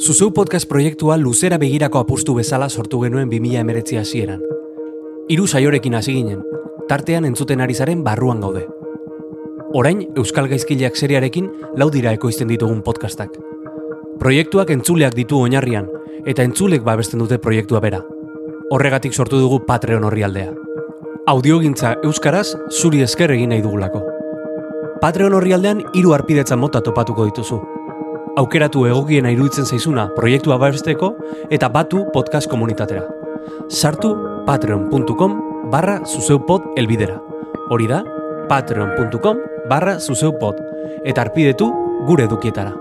Zuzeu podcast proiektua luzera begirako apustu bezala sortu genuen 2000 emeretzi hasieran. Hiru saiorekin hasi ginen, tartean entzuten ari zaren barruan gaude. Orain, Euskal Gaizkileak seriarekin lau dira ekoizten ditugun podcastak. Proiektuak entzuleak ditu oinarrian, eta entzulek babesten dute proiektua bera. Horregatik sortu dugu Patreon orrialdea. Audiogintza Euskaraz zuri esker egin nahi dugulako. Patreon orrialdean hiru arpidetza mota topatuko dituzu. Aukeratu egokiena iruditzen zaizuna proiektua babesteko eta batu podcast komunitatera. Sartu patreon.com barra zuzeupod elbidera. Hori da, patreon.com barra zuzeupod. Eta arpidetu gure edukietara.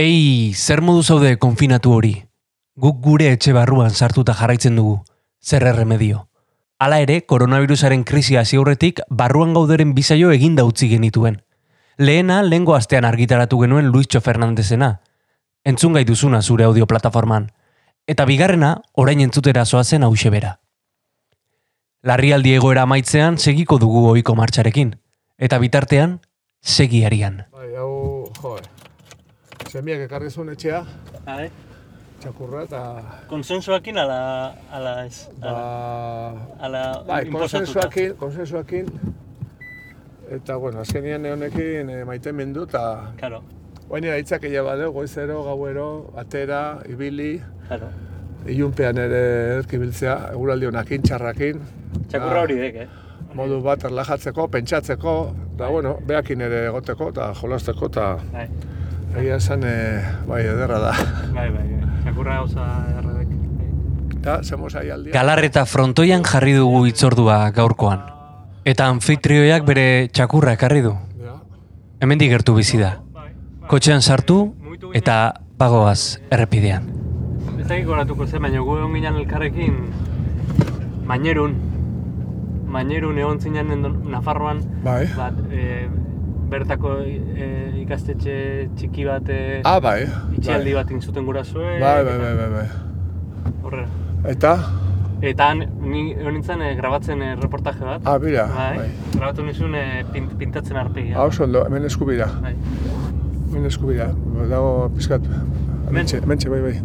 Ei, zer modu zaude konfinatu hori? Guk gure etxe barruan sartuta jarraitzen dugu. Zer erremedio. Hala ere, koronavirusaren krisia hasi aurretik barruan gauderen bizaio eginda utzi genituen. Lehena, lehengo astean argitaratu genuen Luistxo Fernandezena. Entzun gai duzuna zure audio plataforman. Eta bigarrena, orain entzutera zoazen hause bera. Larrialdi egoera amaitzean segiko dugu ohiko martxarekin. Eta bitartean, segiarian. Bai, hau, jo, Semiak ekarri zuen etxea, Bai. Txakurra, eta... Konsensuakin ala, ala ez? Ba, Ala, ala bai, konsensuakin, konsensuakin, eta, bueno, azkenian honekin e, maite mendu, eta Claro, Baina nire hitzak ila bade, goizero, gauero, atera, ibili, claro. ilunpean ere erkibiltzea, eguraldi honakin, txarrakin. Txakurra hori dek, eh? Modu bat erlajatzeko, pentsatzeko, eta, bueno, beakin ere egoteko, eta jolasteko, eta Bai, egia esan, e, bai, ederra da. bai, bai. bai. Txakurra gauza erredek. Bai. Eta, zemos ahi aldia. Galarreta frontoian jarri dugu itzordua gaurkoan. Eta anfitrioiak bere txakurra ekarri du. Hemendik gertu bizi da. Bai, bai. Kotxean sartu eta pagoaz errepidean. Ez dakik goratuko zen, baina gu egon ginen elkarrekin Mainerun. Mainerun egon zinen Nafarroan. Bai. Bat, e, bertako e, ikastetxe txiki bat e, Ah, bai. itxialdi bai. bat intzuten gurasue. Bai, bai, bai, bai, bai. Horrela. Eta? Eta ni nintzen eh, grabatzen eh, reportaje bat. Ah, bira. bai. Bai. Grabatu nizun eh, pint, pintatzen arpegia. Hau ondo, hemen eskubira. Bai. Hemen eskubira. Dago pizkat. Mentxe, mentxe, bai, bai.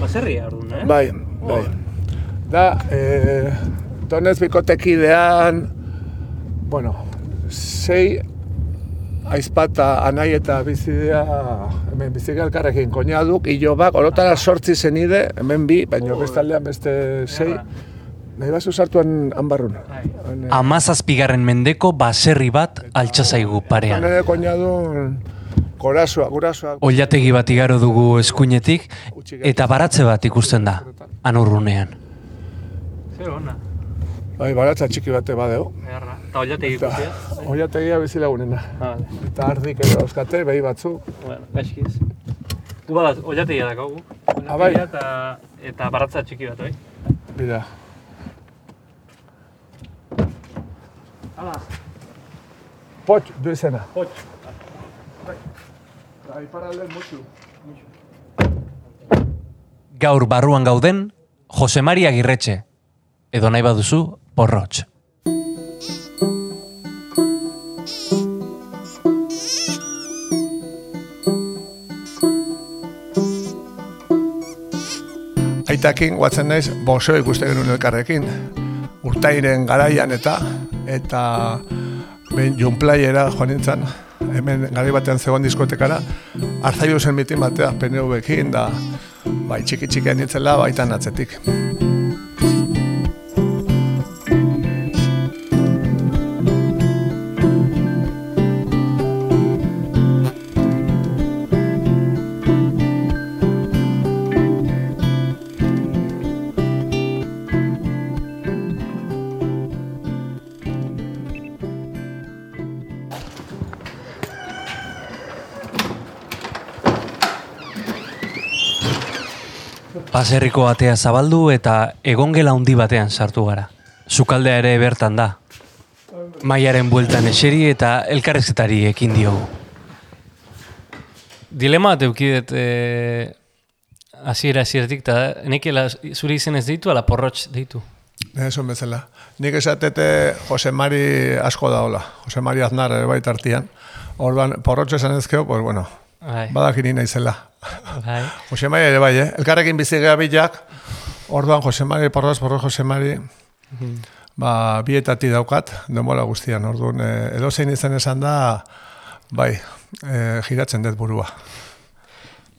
Baserria orduan, eh? Bai, bai. Da, eh, donez bikotekidean, bueno, sei aizpata anai eta bizidea, hemen bizidea elkarrekin koñaduk, ilobak, orotara sortzi zenide, hemen bi, baina bestaldean beste sei, nahi bazu sartuan hanbarrun. Bai. Han, eh, Amazazpigarren mendeko baserri bat altxa zaigu han parean. ere koñadun, gurasoa, gurasoa. Oilategi bat igaro dugu eskuinetik eta baratze bat ikusten da, anurrunean. Zer ona. Bai, baratza txiki bate badeo. Egarra. Eta oiategi Eta, ikusia. oiategia bizilagunena. Ah, vale. Eta ardik ere dauzkate, behi batzu. Bueno, gaizkiz. Gu badaz, oiategia dakagu. Ah, bai. Oiategia eta, eta baratza txiki bat, bai? Bida. Hala, Potx, du izena. hotx. Da, iparalden mutxu. Gaur barruan gauden, Jose Maria Girretxe, edo nahi baduzu, porrotx. Aitakin guatzen naiz, boxeo ikuste genuen elkarrekin. Urtairen garaian eta, eta behin Jon Playera joan nintzen, hemen gari batean zegoen diskotekara, Arzaiu zen mitin batea PNV-ekin, da, bai, txiki txikian nintzela, baitan atzetik. Baserriko atea zabaldu eta egongela handi batean sartu gara. Sukaldea ere bertan da. Maiaren bueltan eseri eta elkarrezketari ekin diogu. Dilema bat eukidet e, hasiera hasieratik eta nekela zure izen ez deitu ala porrotx deitu. Esan bezala. Nik esatete Jose Mari asko da hola. Jose Mari Aznar baita artian. Orduan, porrotxo esan ezkeo, pues bueno, Bai. badakini naizela. Bai. Jose Mari ere bai, eh? Elkarrekin bizi gea bilak, orduan Jose Mari, porroz, porroz Jose Mari, ba, bietati daukat, denbola guztian, orduan, eh, edozein izan esan da, bai, eh, giratzen dut burua.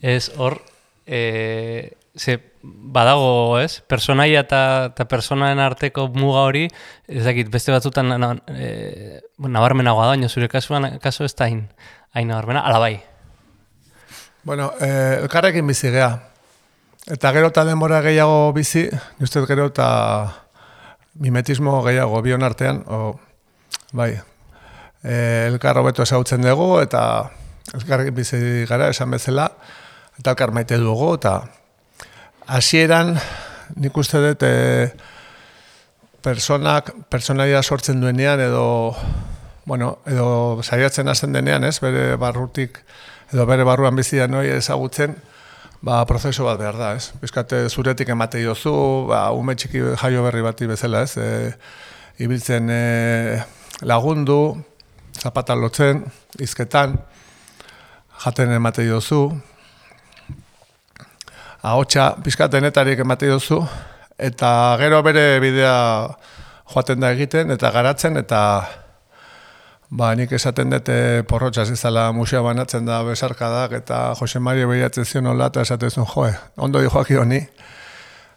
Ez hor, e, ze badago, ez? Personaia eta, personaen arteko muga hori, ez dakit, beste batzutan na, na, e, nabarmenagoa da, baina zure kasuan, kasu ez da hain, hain nabarmena, ala bai. Bueno, eh, elkarrekin bizi gea. Eta gero eta denbora gehiago bizi, uste gero eta mimetismo gehiago bion artean, o, bai, eh, elkar hobeto ezagutzen dugu, eta elkarrekin bizi gara esan bezala, eta elkar maite dugu, eta hasieran nik uste dut eh, personak, personaia sortzen duenean, edo, bueno, edo saiatzen hasten denean, ez, bere barrutik, edo bere barruan bizian noi ezagutzen, ba, prozesu bat behar da, ez? Bizkate zuretik emate diozu, ba, ume txiki jaio berri bati bezala, ez? E, ibiltzen e, lagundu, zapata lotzen, izketan, jaten emate diozu, ahotsa bizkatenetarik emate diozu, eta gero bere bidea joaten da egiten, eta garatzen, eta Ba, nik esaten dut eh, porrotxaz izala musea banatzen da besarkadak eta Jose Mario behiratzen zion hola eta esaten zuen, joe, ondo di joaki honi.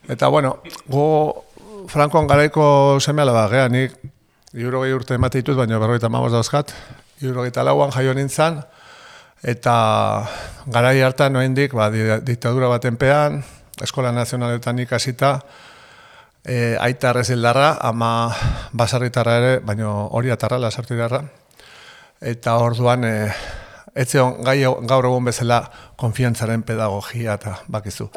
Eta, bueno, gu Frankoan garaiko seme alaba, gea, nik irurogei urte emate ditut, baina berrogeita mamos dauzkat, irurogeita lauan jaio nintzen, eta garai hartan noendik, ba, di- diktadura baten pean, Eskola Nazionaletan ikasita, e, aita arrezildarra, ama basarritarra ere, baina hori atarra, lasartidarra. Eta orduan, e, etzeon gai gaur egun bezala konfiantzaren pedagogia eta bakizu.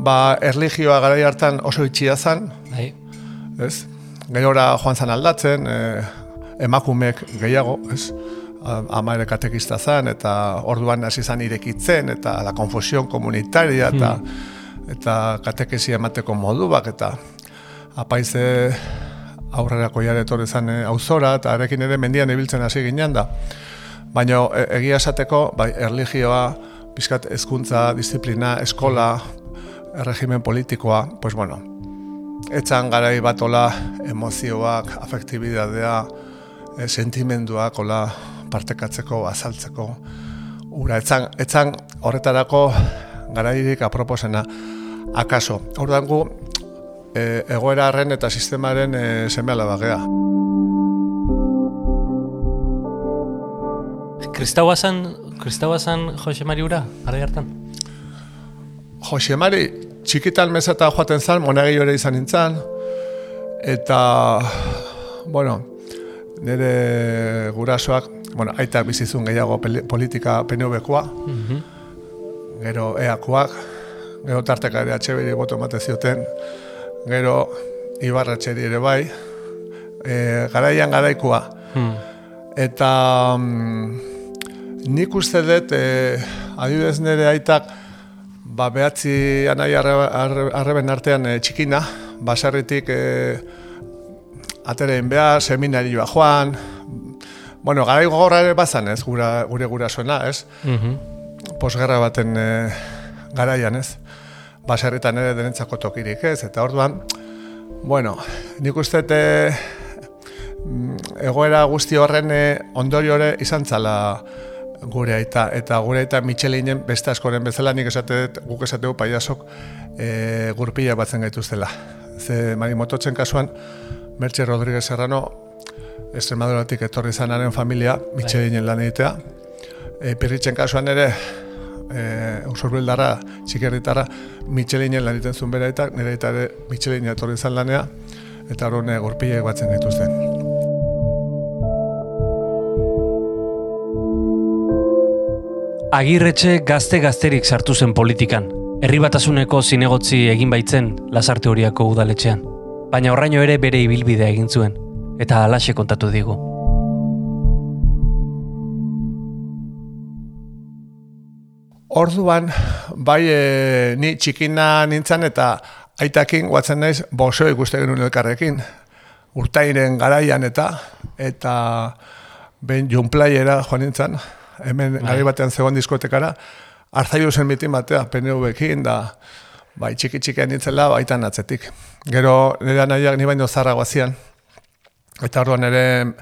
Ba, erligioa garai hartan oso itxia zen, Bai. ez? Gerora joan zan aldatzen, e, emakumeek gehiago, ez? A- Ama ere katekista zen, eta orduan hasi zan irekitzen, eta la confusión comunitaria, eta, eta katekesia emateko moduak, eta apaize aurrerako jare etorri zen e, auzora, eta arekin ere mendian ibiltzen hasi ginen da. Baina e, egia esateko, bai, erligioa, pizkat hezkuntza, disiplina, eskola, erregimen politikoa, pues bueno, etzan garai batola emozioak, afektibidadea, e, sentimenduak, ola, partekatzeko, azaltzeko, ura, etzan, etzan horretarako garairik aproposena. Akaso, orduan gu, e, egoeraren eta sistemaren e, seme alabagea. Kristaua zan, kristaua zan Jose Mari ura, gara hartan? Jose Mari, txikitan mesata joaten zan, monagi ere izan nintzen, eta, bueno, nire gurasoak, bueno, aitak bizizun gehiago politika PNV-koa, gero EAkoak, gero tarteka ere atxeberi boto emate zioten, gero Ibarratxeri ere bai, e, garaian garaikoa. Hmm. Eta mm, nik uste dut, e, adibidez nire aitak, ba, behatzi anai arre- arre- arreben artean e, txikina, baserritik e, aterein behar, seminarioa joan, bueno, garai gogorra ere bazan ez, gura, gure gurasoena, ez? Mhm. posgerra baten e, garaian, ez? Baserritan ere denentzako tokirik ez, eta orduan, bueno, nik uste e, mm, egoera guzti horren e, ondorio ere izan zala gure aita, eta gure aita Michelinen beste askoren bezala nik esate dut, guk esate du paiasok e, gurpila batzen gaituztela. Ze Marimototzen kasuan, Mertxe Rodríguez Serrano, Extremaduratik etorri zanaren familia, Michelinen lan egitea, e, pirritzen kasuan ere, e, usurbildarra, txikerritarra, Michelinen lan egiten zuen bera eta nire eta ere Michelinen etorri zan lanea, eta horren gurpilek batzen gaituzten. Agirretxe gazte-gazterik sartu zen politikan. Herri batasuneko zinegotzi egin baitzen lasarte horiako udaletxean baina horraino ere bere ibilbidea egin zuen, eta alaxe kontatu digu. Orduan, bai e, ni txikina nintzen eta aitakin guatzen naiz boso ikuste genuen elkarrekin. Urtairen garaian eta eta ben junplaiera joan nintzen, hemen bai. gari batean zegoen diskotekara, arzaio zen mitin batea, PNV-ekin, da bai txiki txikian nintzela baitan atzetik. Gero, nire nahiak ni baino zarra zian, eta orduan ere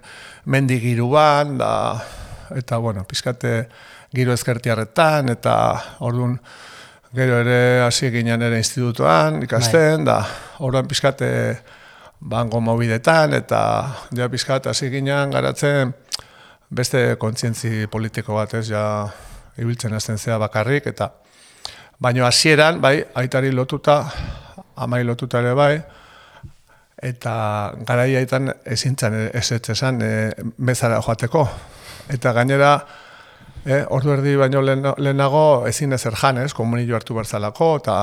mendi giruan, da, eta, bueno, pizkate giro ezkertiarretan, eta orduan, gero ere hasi ginen ere institutuan, ikasten, da, orduan pizkate bango mobidetan, eta ja pizkat hasi ginen garatzen beste kontzientzi politiko bat, ez, ja, ibiltzen hasten zea bakarrik, eta baino hasieran, bai, aitari lotuta, amai lotuta ere bai, eta garaiaitan ezintzan ez ez esan e, mezara joateko. Eta gainera, e, ordu erdi baino lehen- lehenago ezin ezer jan, ez, komunio hartu barzalako, eta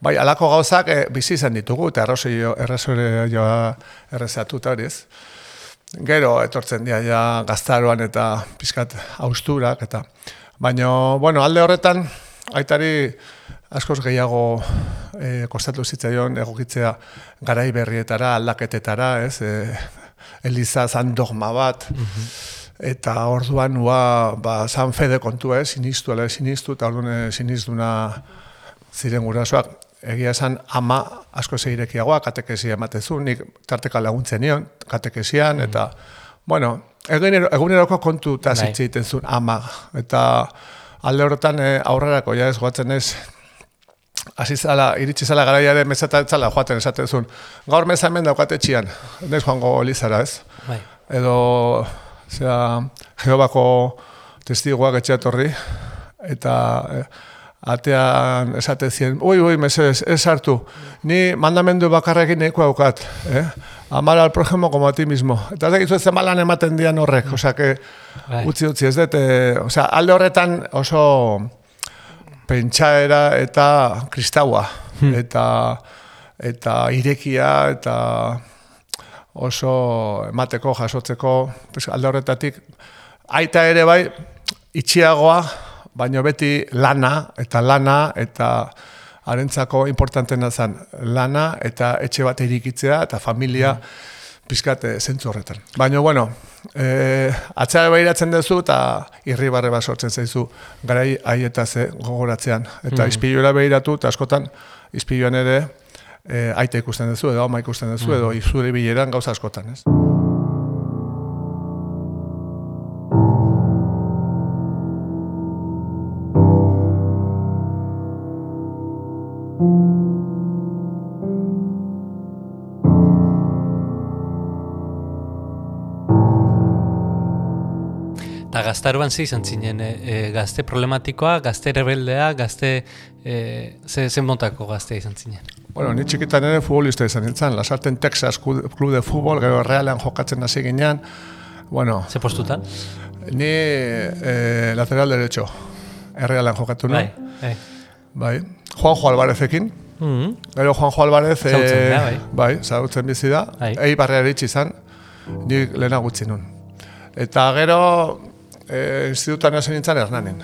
bai, alako gauzak e, bizi izan ditugu, eta errosoi errezore joa errezeatu eta hori. Gero etortzen dira ja gaztaroan eta pizkat austurak eta baino bueno, alde horretan aitari askoz gehiago e, kostatu zitzaion egokitzea garai berrietara, aldaketetara, ez? E, Eliza zan dogma bat. Eta orduan ua, ba, zan fede kontua, ez? Sinistu, ala sinistu, eta orduan eh, sinistuna ziren gurasoak egia esan ama asko zeirekiagoa katekesia ematezu, nik tarteka laguntzen nion katekesian, eta, bueno, egunero, eguneroko kontu eta Bai. zitze egiten zuen ama, eta alde horretan eh, aurrerako, ja ez goatzen ez, hasi zala, iritsi zala garaiare mezata ez zala joaten esaten zuen, gaur meza hemen daukate txian, nez joango elizara ez, Bai. edo zera, Jehovako testiguak etxeatorri, eta eh, atean esate zien, ui, ui, mesedez, ez hartu, ni mandamendu bakarrekin nahiko daukat, eh? Amar al prójimo como a ti mismo. Eta ez dakizu ez malan ematen dian horrek, osea, que Bai. utzi utzi ez dut, eh, osea, alde horretan oso pentsaera eta kristaua, eta eta irekia, eta oso emateko, jasotzeko, pues, alde horretatik, aita ere bai, itxiagoa, baino beti lana, eta lana, eta harentzako importantena zen lana, eta etxe bat irikitzea, eta familia, pizkat eh, zentzu horretan. Baina, bueno, e, atzera behiratzen duzu eta irribarre bat sortzen zaizu garai haietaz eh, gogoratzean. Eta mm. izpiluera behiratu eta askotan izpiluan ere e, aita ikusten duzu edo ama ikusten duzu edo izure bileran gauza askotan, ez? Gaztaruan ze izan zinen, e, e, gazte problematikoa, gazte rebeldea, gazte, e, ze, ze montako gazte izan zinen. Bueno, ni txikitan ere futbolista izan nintzen, Lasarten Texas Club de Fútbol, gero realean jokatzen hasi ginean, bueno, Ze postutan? ni eh, lateral derecho, errealan jokatu nuen. Bai, bai. Bai. Juanjo Alvarezekin. Mhm. Gero Juanjo Alvarez... Eh, dira, bai. Bai, zagutzen bizi da. Bai. Ei barrea eritsi izan, nik lehena gutxi nun. Eta gero, e, institutan hasi nintzen Hernanin.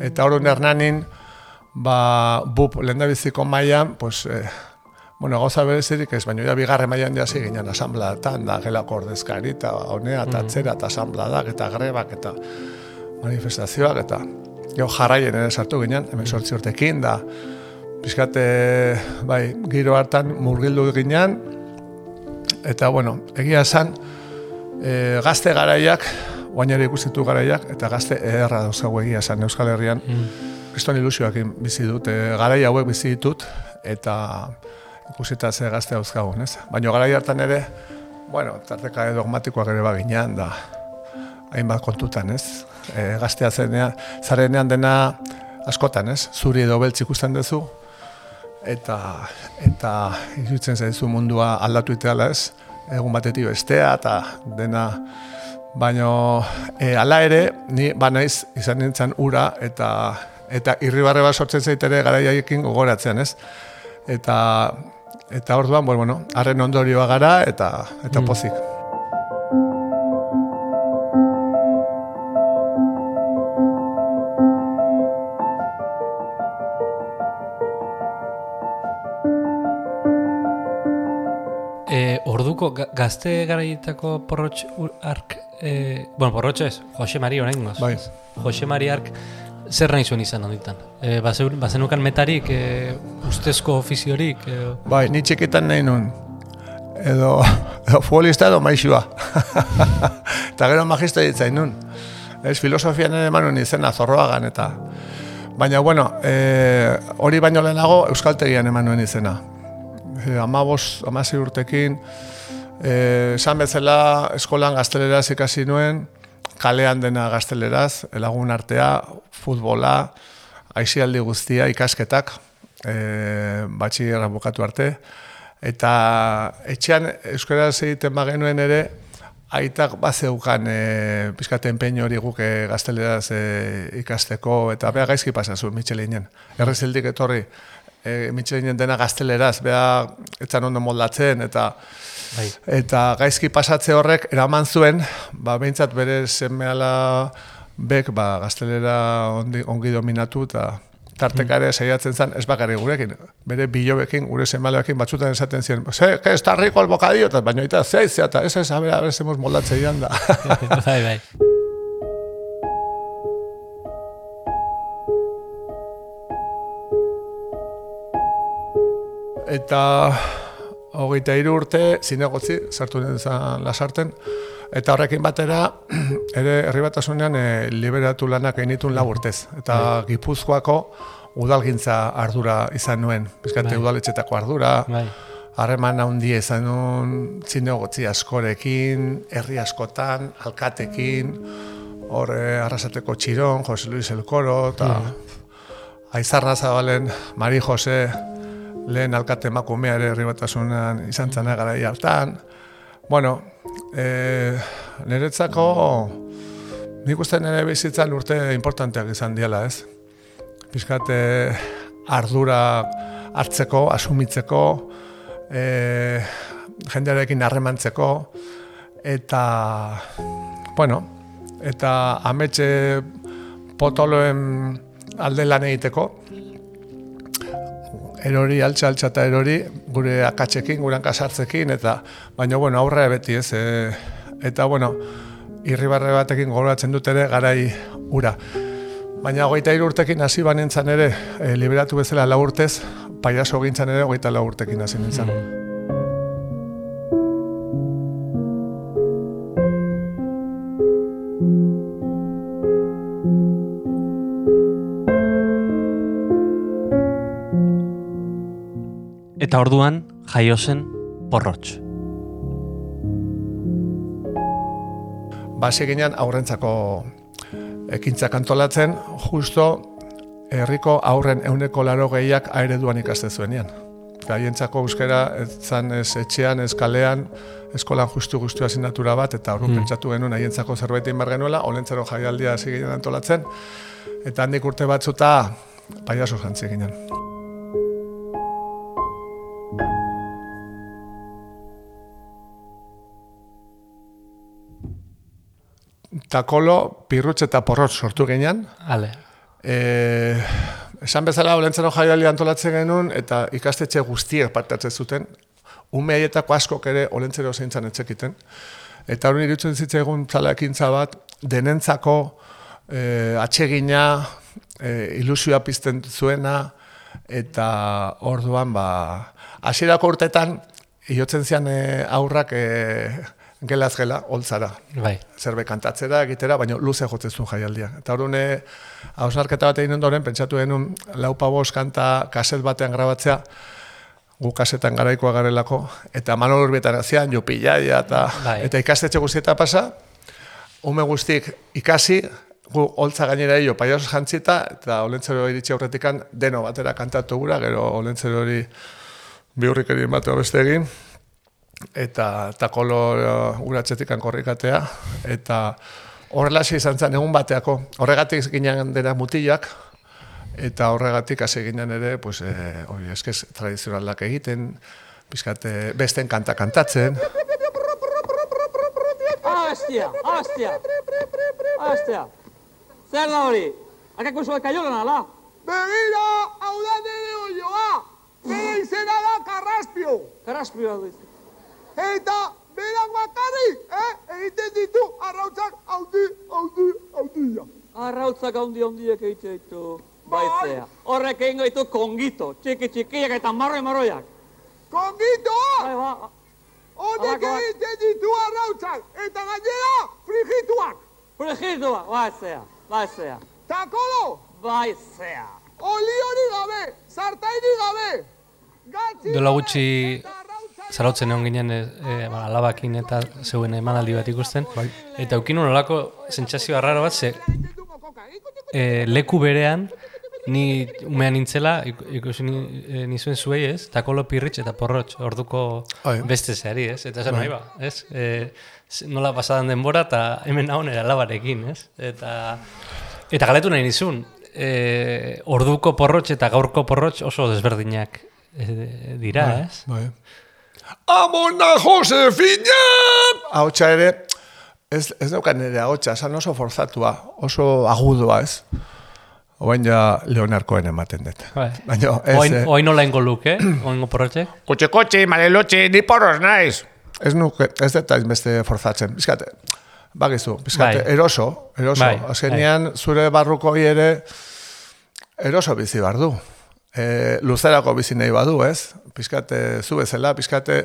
Eta orduan Hernanin, ba, bup, lehen biziko mailan, pues, eh, bueno, gauza berezirik ez, baina ja bigarre mailan jasi ginen asambleatan, da gelako ordezkari, eta honea, eta atzera, eta asambladak, eta grebak, eta manifestazioak, eta gero jarraien ere sartu ginen, hemen sortzi urtekin, da, pizkate, bai, giro hartan murgildu ginen, eta, bueno, egia esan, e, gazte garaiak, guain ere ikusitu garaiak, eta gazte ederra dauzagu egia esan Euskal Herrian, kriston ilusioakin bizi dut, e, garai hauek bizi ditut, eta ikusita ze gazte dauzkagun, ez? Baina garai hartan ere, bueno, tarteka dogmatikoak ere baginean, da, hainbat kontutan, ez? E, gaztea zenean, zarenean dena askotan, ez? Zuri edo beltz ikusten duzu, eta eta iruditzen zaizu mundua aldatu iteala ez, egun batetik bestea, eta dena, Baina, eh, e, ala ere, ni banaiz izan nintzen ura eta eta irribarre bat sortzen zait ere garaiaiekin gogoratzen, ez? Eta eta orduan, bueno, harren ondorioa gara eta eta mm. pozik. E, orduko gazte garaietako porrotx ark e, bueno, porrotx ez, Jose Mari orain Bai. Jose Mari ark zer nahi zuen izan onditan? E, bazeu- bazenukan metarik, e, ustezko ofiziorik, e, Bai, ni txikitan nahi nun. Edo, edo futbolista edo maixua. eta gero magista ditzain nun. Ez, filosofian ere eman nuen izena zorroagan eta... Baina, bueno, e, hori baino lehenago Euskaltegian eman nuen izena. E, amabos, amasi urtekin, esan bezala eskolan gazteleraz ikasi nuen, kalean dena gazteleraz, lagun artea, futbola, aizialdi guztia, ikasketak, e, batxillerra bukatu arte, eta etxean euskaraz egiten bagenuen ere, aitak bazeukan e, pizkate empeño hori guk gazteleraz e, ikasteko, eta bea gaizki pasazu Michelinen. Errezildik etorri, e, Michelinen dena gazteleraz, bea etzan ondo moldatzen, eta bai. eta gaizki pasatze horrek eraman zuen, ba, behintzat bere semeala bek ba, gaztelera ondi, ongi dominatu eta tarteka ere saiatzen zen, ez bakarrik gurekin, bere bilobekin, gure semaleakin batzutan esaten ziren, ze, que está rico el bocadillo, eta baina eta zeiz, eta ez ez, a ver, a ver, zemos moldatzeian da. bai, bai. eta hogeita hiru urte zinegotzi sartu nintzen lasarten. Eta horrekin batera ere herri batasunean e, liberatu lanak egin lau urtez. Eta Gipuzkoako udalgintza ardura izan nuen. Bizkate Bai. udaletxetako ardura. Bai. harreman handia izan nuen zinegotzi askorekin herri askotan alkatekin. Hor e, arrasateko txiron Jose Luis Elkoro eta Aizarra Zabalen, Mari Jose, lehen alkate emakumea ere herri batasunan izan zana garai hartan. Bueno, e, niretzako nik uste nire bizitzan urte importanteak izan diela, ez? Pizkate ardura hartzeko, asumitzeko, e, jendearekin harremantzeko, eta, bueno, eta ametxe potoloen alde lan egiteko, erori, altxa, altxa eta erori, gure akatzekin, gure hankasartzekin, eta, baina, bueno, aurre beti ez, e, eta, bueno, irribarre batekin gogoratzen dut ere garai ura. Baina hogeita hiru urtekin hasi banentzan ere, e, liberatu bezala lau urtez, paiaso gintzan ere hogeita lau urtekin hasi nintzen. Eta orduan jaio zen porrotx. Basi ginen aurrentzako ekintzak antolatzen, justo herriko aurren euneko laro gehiak aereduan ikaste zuenean. Gaientzako euskara ez zan ez etxean, ez kalean, eskolan justu guztu asignatura bat, eta horren pentsatu genuen haientzako zerbait egin behar genuela, olentzero jaialdia hasi ginen antolatzen, eta handik urte batzuta paiaso jantzi ginen. Takolo, pirrutz eta porrotz sortu ginen, Ale. E, esan bezala olentzero jaialdi antolatzen genuen eta ikastetxe guztiek partatzen zuten, ume haietako askok ere olentzero zeintzan etxekiten. Eta hori irutzen zitzaigun zala ekintza bat, denentzako e, atsegina, e, ilusioa pizten zuena, eta orduan, ba, hasierako urtetan, iotzen zian e, aurrak e, gelaz gela, holtzara Bai. zerbait kantatzera, egitera, baina luze jotzen zuen jaialdia. Eta horrene, hausnarketa bat egin ondoren, pentsatu genuen lau pabos kanta kaset batean grabatzea, gu kasetan garaikoa garelako, eta Manol Urbietan azian, Jupillaia, eta, Bai. eta ikastetxe guztieta pasa, ume guztik ikasi, gu holtza gainera hilo paiasos jantzita, eta olentzero iritsi aurretikan deno batera kantatu gura, gero olentzero hori bihurrikerin bat beste egin, eta takolo uh, uratxetikan korrikatea, eta horrelaxe izan zen egun bateako. Horregatik ginen dena mutilak, eta horregatik hasi ginen ere, pues, eh, hori eskez tradizionalak egiten, pizkate besten kanta kantatzen, Hostia, hostia. Hostia. Zer da hori? Akako zoa kaiolan ala? Begira, hau da nire olioa! Bere izena da Karraspio! Karraspioa du. Eta berak bakarrik, eh? Egiten ditu arrautzak haundi, haundi, haundi. Arrautzak handi handiek egite ditu. Baizea. Horrek egingo ditu kongito, txiki txikiak eta marroi marroiak. Kongito! Bai, ba, Honek egiten ditu arrautzak, eta gainera frigituak. frigitua, baizea, baizea, Takolo, baizea. oli hori gabe, zartaini gabe. Gatzi gabe, gutxi zarautzen egon ginen e, e, ba, alabakin eta zeuen emanaldi bat ikusten. Eta eukin olako sentsazio arraro bat, ze e, leku berean, ni umean nintzela, ik- ikusi ni, e, nizuen zuei ez, takolo pirritx eta porrotx, orduko Bai. beste zeari ez, eta zen nahi ba, ez, e, nola pasadan denbora eta hemen nagon era labarekin, ez, eta, eta galetu nahi nizun, e, orduko porrotx eta gaurko porrotx oso desberdinak e, dira, ez? Bai. Amona Josefina! Ahotsa ere, ez, ez daukan nire ahotsa, esan oso forzatua, oso agudoa, ez? Oain ja Leonarkoen ematen dut. Bai. Baina ez... Oain, eh, oain nola ingo luke, oingo porrotxe? Kotxe, kotxe, malelotxe, ni porros naiz. Ez nuke, ez dut beste forzatzen. Bizkate, bagizu, bizkate, Bai. eroso, eroso. Bai, Azkenean, zure barruko ere eroso bizi behar du. E, luzerako bizi nahi badu, ez? Bizkate, zu bezala, bizkate,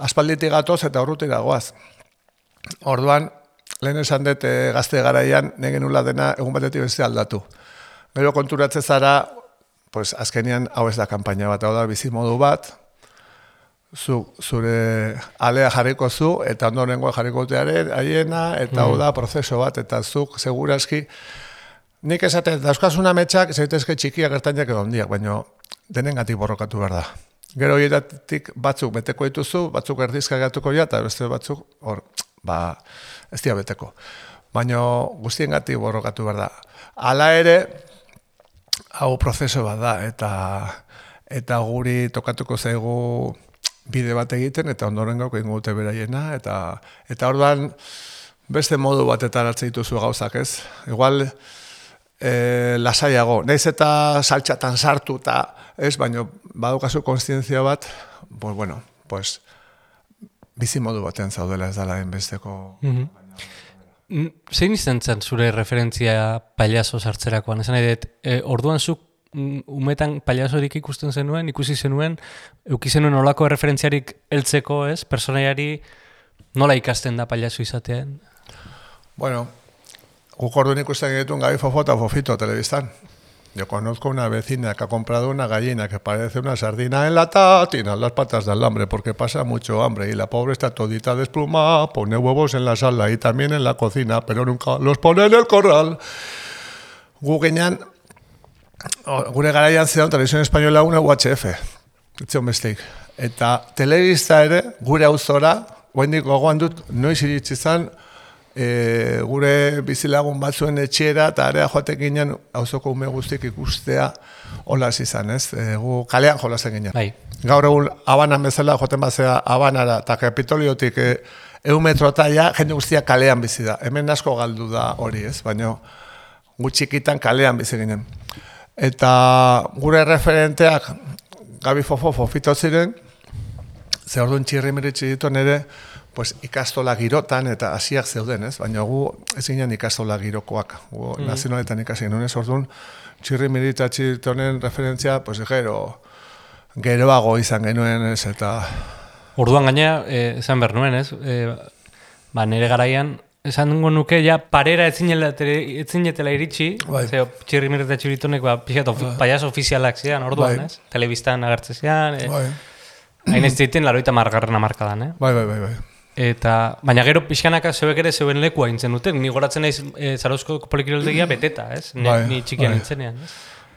aspalditik gatoz eta urrutik dagoaz. Orduan, lehen esan dut eh, gazte garaian, negen nula dena egun batetik beste aldatu. Gero konturatze zara, pues, azkenean hau ez da kanpaina bat, hau da bizi modu bat, zu, zure alea jarriko zu, eta ondorengoa jarriko tearen, haiena, eta hau da prozeso bat, eta zuk seguraski, nik esaten, dauzkasuna metxak, zaitezke txikiak ertainak edo handiak, baina denengatik borrokatu behar da. Gero hieratik batzuk beteko dituzu, batzuk erdizka gatuko ja, eta beste batzuk, hor, ba, ez dira beteko. Baina guztiengatik borrokatu behar da. Hala ere, hau prozeso bat da, eta eta guri tokatuko zaigu bide bat egiten, eta ondoren gauko ingo dute beraiena, eta, eta orduan beste modu batetan hartzen dituzu gauzak, ez? Igual, e, lasaiago, naiz eta saltxatan sartu, eta ez, baino badukazu konstientzia bat, pues bueno, pues, bizi modu batean zaudela ez dala enbesteko... Mm, Zein izan zen zure referentzia pailazo sartzerakoan? Esan nahi dut, e, orduan zuk mm, umetan pailazorik ikusten zenuen, ikusi zenuen, euki zenuen olako referentziarik heltzeko, ez? Personaiari nola ikasten da pailazo izatean? Bueno, guk ikusten genituen Gabi Fofo eta Fofito telebistan. Yo conozco una vecina que ha comprado una gallina que parece una sardina en lata, tiene las patas de alambre porque pasa mucho hambre y la pobre está todita desplumada, pone huevos en la sala y también en la cocina, pero nunca los pone en el corral. Gu ginean, o- gure garaian zeon televisión española una UHF, etzion besteik. Eta telebista ere, gure auzora, guendik gogoan dut, noiz iritsi zan, e, gure bizilagun batzuen etxera eta area joatek ginen auzoko ume guztik ikustea holas izan, ez? E, gu kalean jolasen ginen. Bai. Gaur egun abanan bezala joaten bazea abanara eta kapitoliotik e, eun metrota ja jende guztia kalean bizi da. Hemen asko galdu da hori, ez? Baina gu txikitan kalean bizi ginen. Eta gure referenteak Gabi Fofo Fofito ziren, ze orduan txirri meritxe ditu nere, pues, ikastola girotan eta hasiak zeuden, ez? Baina gu ez ginen ikastola girokoak. Gu mm. nazionaletan ikasi genuen, orduan txirri meritatxe ditonen referentzia, pues, gero, geroago izan genuen, ez? Eta, Orduan gaina, e, esan behar nuen, ez? E, ba, nire garaian, esan dugu nuke, ja, parera etzinetela iritsi, Bai. ze, txirri mirreta txuritonek, ba, pixat, ofi, paiazo ofizialak zian, orduan, Bai. ez? Telebistan agertze zian, e, bai, hain ez ziten, laroita margarren amarkadan, eh? bai, bai, bai, bai. Eta, baina gero pixkanaka zeuek ere zeuen lekua intzen duten, ni goratzen naiz e, Zarauzko polikiroldegia beteta, ez? Ni, Bai, ni txikian bai. nintzenean, ez?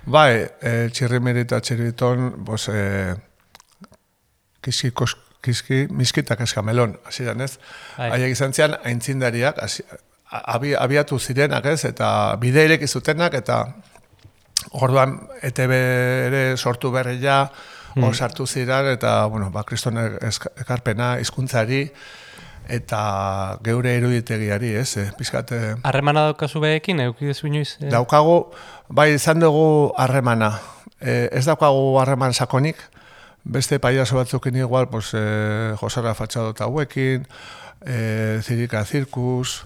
Bai, e, txirri merita txiriton, bos, e, kiski, kos, kiski, miskitak eskamelon, hasieran ez? Bai. Haiek izan zian, aintzindariak, hasi- abi, abiatu zirenak ez, eta bide ireki zutenak, eta orduan ETB ere sortu berri ja, hor sartu ziren, eta, bueno, ba, kriston ekarpena, hizkuntzari eta geure eruditegiari, ez, eh, pizkate... Harremana daukazu behekin, eukidezu inoiz? E, Daukagu, bai izan dugu harremana. E, ez daukagu harreman sakonik, beste paiaso batzukin igual, pues, e, Josara Fatxado eta hauekin, e, Zirika Zirkus,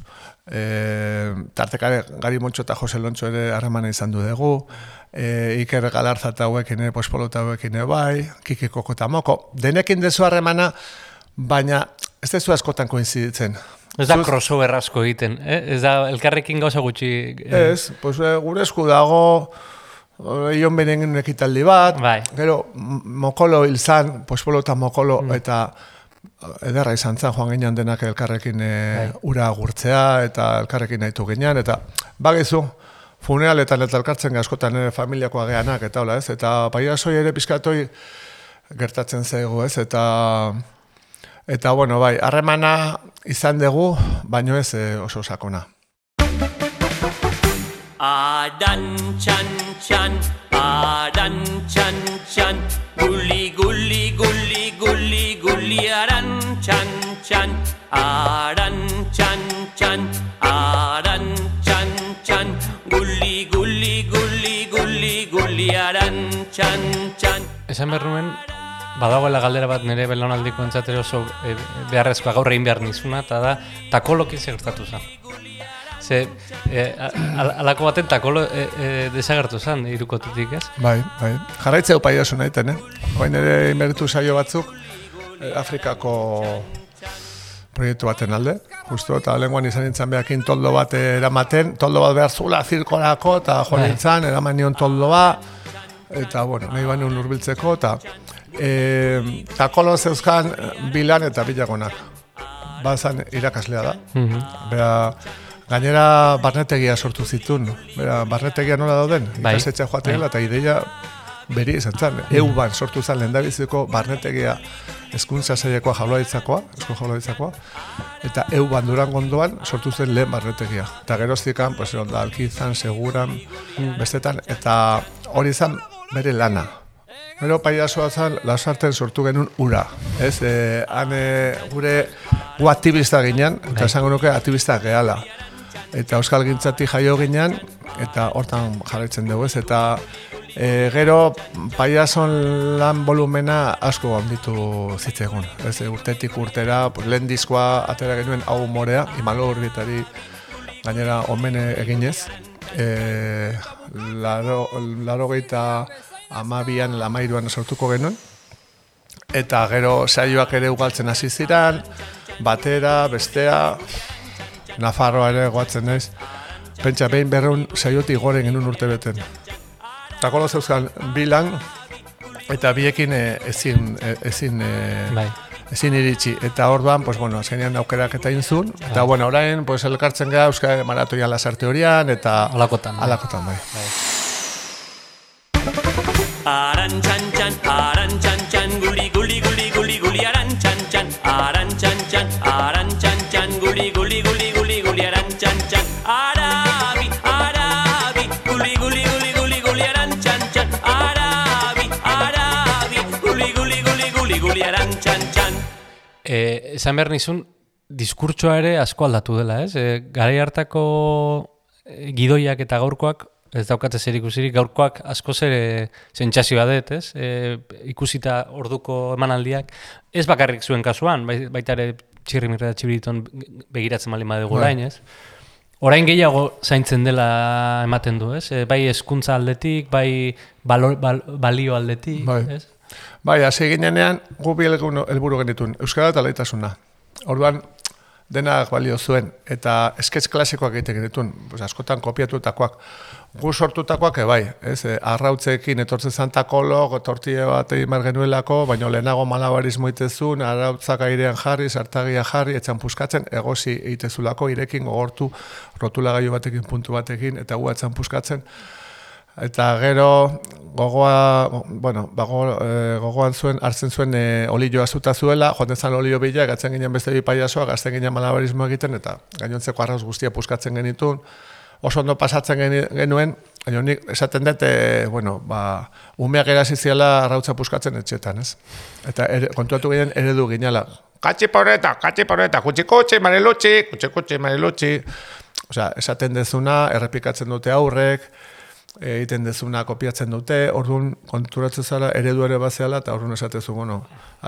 e, tartekare Gari Montxo eta Jose Lontxo ere harremana izan du dugu, e, Iker Galarza eta hauekin, e, Pospolo eta hauekin e, bai, Kiki Koko eta Moko, denekin dezu harremana, baina ez dezu askotan koinziditzen. Ez da Zuz- crossover asko egiten, eh? ez da elkarrekin gauza gutxi... eh, Ez, pues, e, gure esku dago, eh, Ion beren ekitaldi bat, Bai. gero Mokolo hil zan, Pospolo eta Mokolo, eta eh, ederra izan zen joan ginen denak elkarrekin e, Bai. ura gurtzea, eta elkarrekin nahitu ginen, eta bagizu, funeraletan eta elkartzen askotan ere familiakoa geanak, eta hola ez, eta paiasoi ere pizkatoi gertatzen zaigu ez, eta eta bueno, bai, harremana izan dugu, baino ez e, oso sakona. Adan chan chan, adan chan chan, gulli gulli gulli gulli gulli aran chan chan, aran chan chan, aran chan chan, gulli gulli gulli gulli gulli aran chan chan. Esan behar nuen, badagoela galdera bat nire belaunaldiko entzatero oso e, beharrezkoa gaur egin behar nizuna, eta da, takolokin segertatu zen. Ze, e, al- alako baten takolo e, e, desagertu zen, irukotetik ez? Bai, bai. Jarraitzeu paiasu nahiten, eh? Hoin ere inbertu saio batzuk eh, Afrikako proiektu baten alde. Justo, eta lenguan izan nintzen behakin toldo bat eramaten, toldo bat behar zula zirkorako, eta jo Bai. nintzen, eraman nion toldo bat, eta, bueno, nahi baino urbiltzeko, eta e, takolo zeuzkan eh, bilan eta bilagonak. Bazan irakaslea da. Mhm. Bera, gainera barnetegia sortu zitun. Bera, barnetegia nola dauden? Bai. Ikastetxea joaten dela, eta ideia beri izan zen. EU-ban sortu zen lehendabiziko barnetegia hezkuntza sailekoa jaurlaritzakoa, eusko jaurlaritzakoa, eta EU-ban duran gondoan sortu zen lehen barnetegia. Eta geroztikan, pues, egon da, alkizan, seguran, bestetan, eta hori izan bere lana. Gero paiasoa zen, lasarten sortu genuen ura. Ez, e, han e, gure gu aktivista ginen, eta esango nuke aktivista gehala. Eta Euskal Gintzatik jaio ginen, eta hortan jarraitzen dugu ez, eta e, gero paiason lan volumena asko handitu zitzegun. Ez, e, urtetik urtera, pues, lehen diskoa atera genuen hau morea, imalo urbietari gainera omene eginez. E, laro, laro geita amabian, lamairuan sortuko genuen. Eta gero saioak ere ugaltzen hasi ziran, batera, bestea, Nafarroa ere goatzen naiz. Pentsa behin berreun saiotik goren genuen urte beten. Takolo zeuzkan bilan, eta biekin eh, ezin, eh, ezin, eh, Bai. ezin iritsi. Eta orduan, pues, bueno, azkenean aukerak eta inzun. Eta, bueno, orain, pues, elkartzen gara Euskal Maratoia lasarte horian, eta... Alakotan, bai. Alakotan, bai. Aran chan chan, aran chan chan, guli guli guli guli guli aran chan chan, aran chan chan, aran chan chan, guli guli guli guli guli aran chan chan, arabi arabi, guli guli guli guli guli aran chan chan, arabi arabi, guli guli guli guli guli aran chan chan. E, esan behar nizun, diskurtsoa ere asko aldatu dela, ez? E, garai hartako e, gidoiak eta gaurkoak, ez daukate zer ikusirik, gaurkoak asko ere sentsazioa dut, ez? E, ikusita orduko emanaldiak, ez bakarrik zuen kasuan, bai- baita ere txirrimirra da txibiriton begiratzen bali badugu Bai. orain, ez? Orain gehiago zaintzen dela ematen du, ez? E, bai hezkuntza aldetik, bai balo, bal, balio aldetik, Bai. ez? Bai, hasi ginenean, gu bi helburu helburu genitun, Euskara eta leitasuna. Orduan, denak balio zuen, eta esketz klasikoak egiten genitun, pues, askotan kopiatutakoak. Gu sortutakoak ebai, ez, e, arrautzekin etortzen zan takolo, tortille bat egin genuelako, baina lehenago malabarismo itezun, arrautzak airean jarri, sartagia jarri, etxan puskatzen, egosi egitezulako, irekin gogortu, rotulagailu batekin, puntu batekin, eta gu etxan puskatzen, Eta gero gogoa, bueno, bago, e, gogoan zuen, hartzen zuen e, olioa zuta zuela, joan dezan olio bila, gatzen ginen beste bi paiasoa, gazten ginen malabarismo egiten, eta gainontzeko arrauz guztia puskatzen genitun, oso ondo pasatzen genuen, baina nik esaten dut, e, bueno, ba, umeak erasi ziela arrautza puskatzen etxetan, ez? Eta ere, kontuatu ginen eredu ginela, katxi poreta, katxi poreta, kutsi kutsi, marilutxi, kutsi kutsi, marilutxi, Osea, esaten dezuna, errepikatzen dute aurrek, egiten dezuna kopiatzen dute, orduan konturatzen zara eredu ere bazeala, eta orduan esatezu, bueno,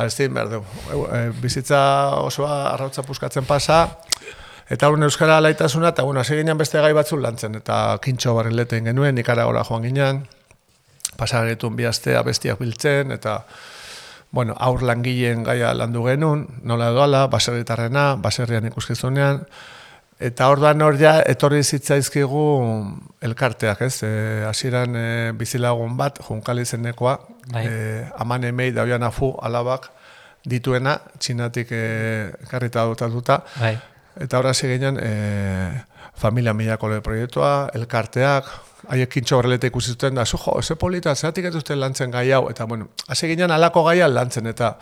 ezin behar dugu. E, bizitza osoa arrautza puskatzen pasa, eta orduan Euskara laitasuna, eta bueno, hasi ginen beste gai batzuk lantzen, eta kintxo barren leten genuen, Nikaragora joan ginen, pasagetun bi astea bestiak biltzen, eta bueno, aur langileen gaia landu genuen, nola edoala, baserritarrena, baserrian ikuskizunean, Eta orduan hor ja, etorri zitzaizkigu elkarteak, ez? E, hasieran e, bizilagun bat, junkali zenekoa, Bai. e, aman emei daoian afu alabak dituena, txinatik e, karrita dutatuta. Bai. Eta horra zigenean, e, familia milako proiektua, elkarteak, haiek kintxo horreleta ikusi zuten da, jo, eze polita, zeratik ez duzten lantzen gai hau, eta bueno, hasi ginen alako gaia lantzen, eta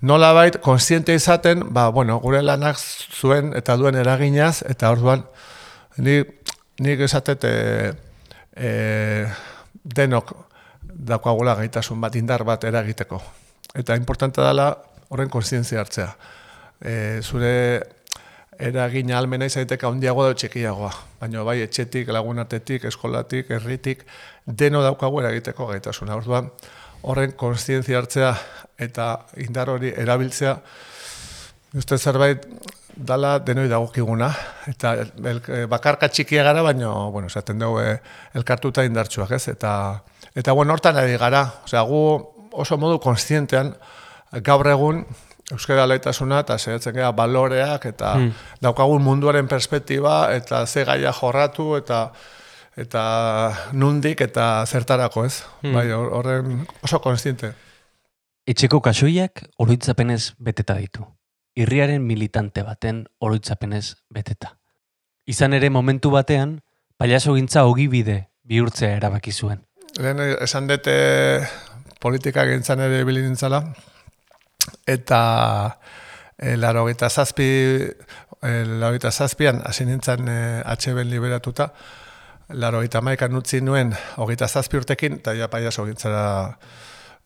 nola bait, konstiente izaten, ba, bueno, gure lanak zuen eta duen eraginaz, eta orduan, ni, nik esatet e, e, denok daukagula gaitasun bat, indar bat eragiteko. Eta importante dela horren konstientzia hartzea. E, zure eragina almena izaiteka handiagoa da txikiagoa. Baina bai etxetik, lagunatetik, eskolatik, herritik, deno daukagu eragiteko gaitasuna. Orduan, horren konstientzia hartzea eta indar hori erabiltzea, uste zerbait dala denoi dagokiguna. Eta el, bakarka txikia gara, baina, bueno, esaten dugu eh, elkartuta indartsuak, ez? Eta, eta bueno, hortan ari gara. Osea, gu oso modu konstientean gaur egun euskara laitasuna eta saiatzen gara baloreak eta Hmm. daukagun munduaren perspektiba eta ze gaia jorratu eta eta nundik eta zertarako, ez? Hmm. Bai, hor- horren oso konstiente. Etxeko kasoiak oroitzapenez beteta ditu. Irriaren militante baten oroitzapenez beteta. Izan ere momentu batean, pailaso gintza ogibide bihurtzea erabaki zuen. Lehen esan dute politika gintzan ere ibili nintzala, eta e, laro gita zazpi, e, laro gita zazpian, hasi nintzen e, HB liberatuta, laro gita maikan utzi nuen, hogeita zazpi urtekin, eta ja paiaso gintzara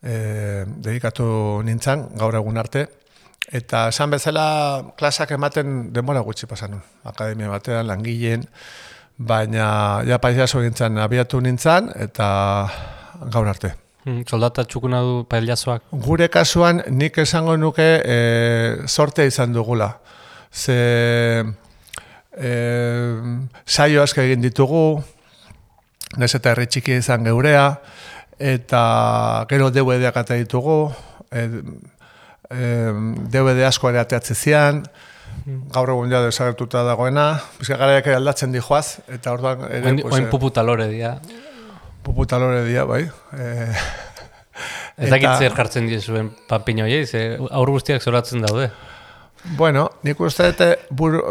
e, dedikatu nintzen, gaur egun arte, Eta esan bezala klasak ematen denbora gutxi pasan. Akademia batean, langileen, baina ja paisazo gintzen abiatu nintzen eta gaur arte. Mm, soldata txukuna du pailazoak. Gure kasuan nik esango nuke e, sorte izan dugula. Ze e, saio asko egin ditugu, nez eta herri txiki izan geurea, eta gero DVD-ak ata ditugu, e, e, DVD asko ere ateatze zian, gaur egun ja desagertuta dagoena, bizka garaiak aldatzen dijoaz, eta orduan. Oin, pues, eh, puputalore dira. Puputalore dia, bai. E, Ez dakit zer jartzen diezuen papiño hoiei, ze aur guztiak zoratzen daude. Bueno, nik uste dute buru,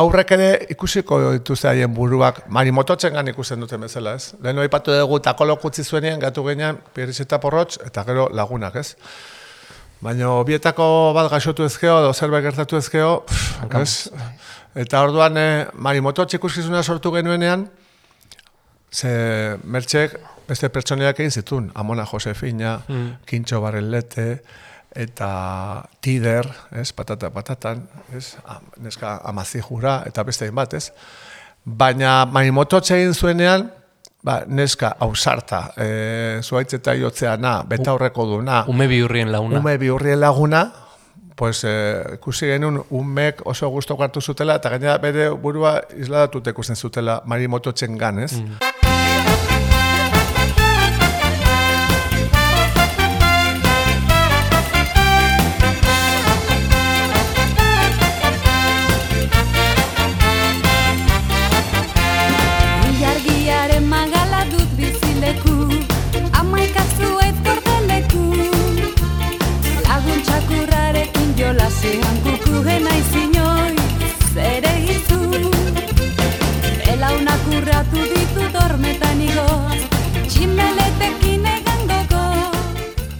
aurrek ere ikusiko dituzte haien buruak, marimototzen gan ikusten duten bezala, ez? Lehen aipatu dugu takolo kutzi zuenean, gatu genean, pierriz eta porrotx, eta gero lagunak, ez? Baina bietako bat gaixotu ezkeo, edo zerbait gertatu ezkeo, pff, ez? Eta orduan, eh, marimototx ikuskizuna sortu genuenean, ze mertxek beste pertsoniak egin zituen, Amona Josefina, Mm. Kintxo Barrelete, eta Tider, ez, patata patatan, ez, neska amazijura, eta beste hainbat, ez. Baina marimototxe egin zuenean, ba, neska ausarta, e, zuaitz eta iotzeana, beta horreko duna, Ume bihurrien laguna. ume bihurrien laguna, pues, eh, ikusi genuen umek oso gustoko hartu zutela, eta gainera bere burua isladatuta ikusten zutela marimototxen gan, ez? Ilargiaren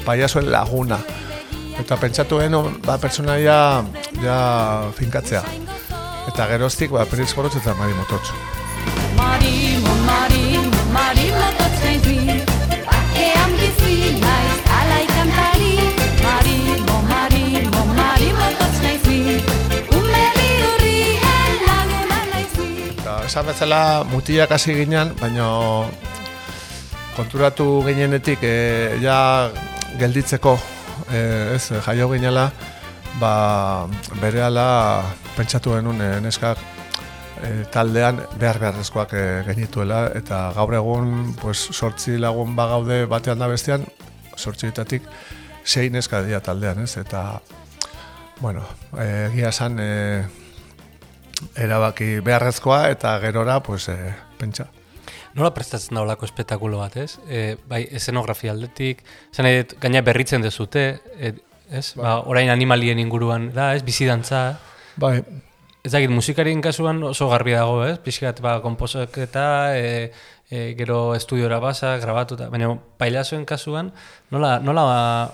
paiasoen laguna. Eta pentsatu genuen, ba, pertsonaia ja finkatzea. Eta geroztik, ba, periz gorotz eta marimototxo. Marimo, marimo, marimo totzaizi Bakean bizi naiz alai kantari Marimo, marimo, marimo totzaizi Ume bihurrien laguna naizi Eta esan bezala mutilak hasi ginen, baina konturatu ginenetik e, ja gelditzeko e, ez jaio ginela ba berehala pentsatu genuen e, neskak e, taldean behar beharrezkoak e, genituela. Eta gaur egun pues sortzi lagun bagaude batean da bestean sortzietatik sei neska dira taldean ez? Eta bueno egia esan e, erabaki beharrezkoa eta gerora pues e, pentsa Nola prestatzen da olako espetakulo bat, ez? E, bai, eszenografia aldetik, zen dut, gaina berritzen dezute, e, ez? Ba, orain animalien inguruan da, ez? Bizidantza, bai Ez dakit, musikarien kasuan oso garbi dago, ez? Pixkat, ba, komposaketa, e, e, gero estudiora basa, grabatuta, baina pailazoen kasuan, nola, nola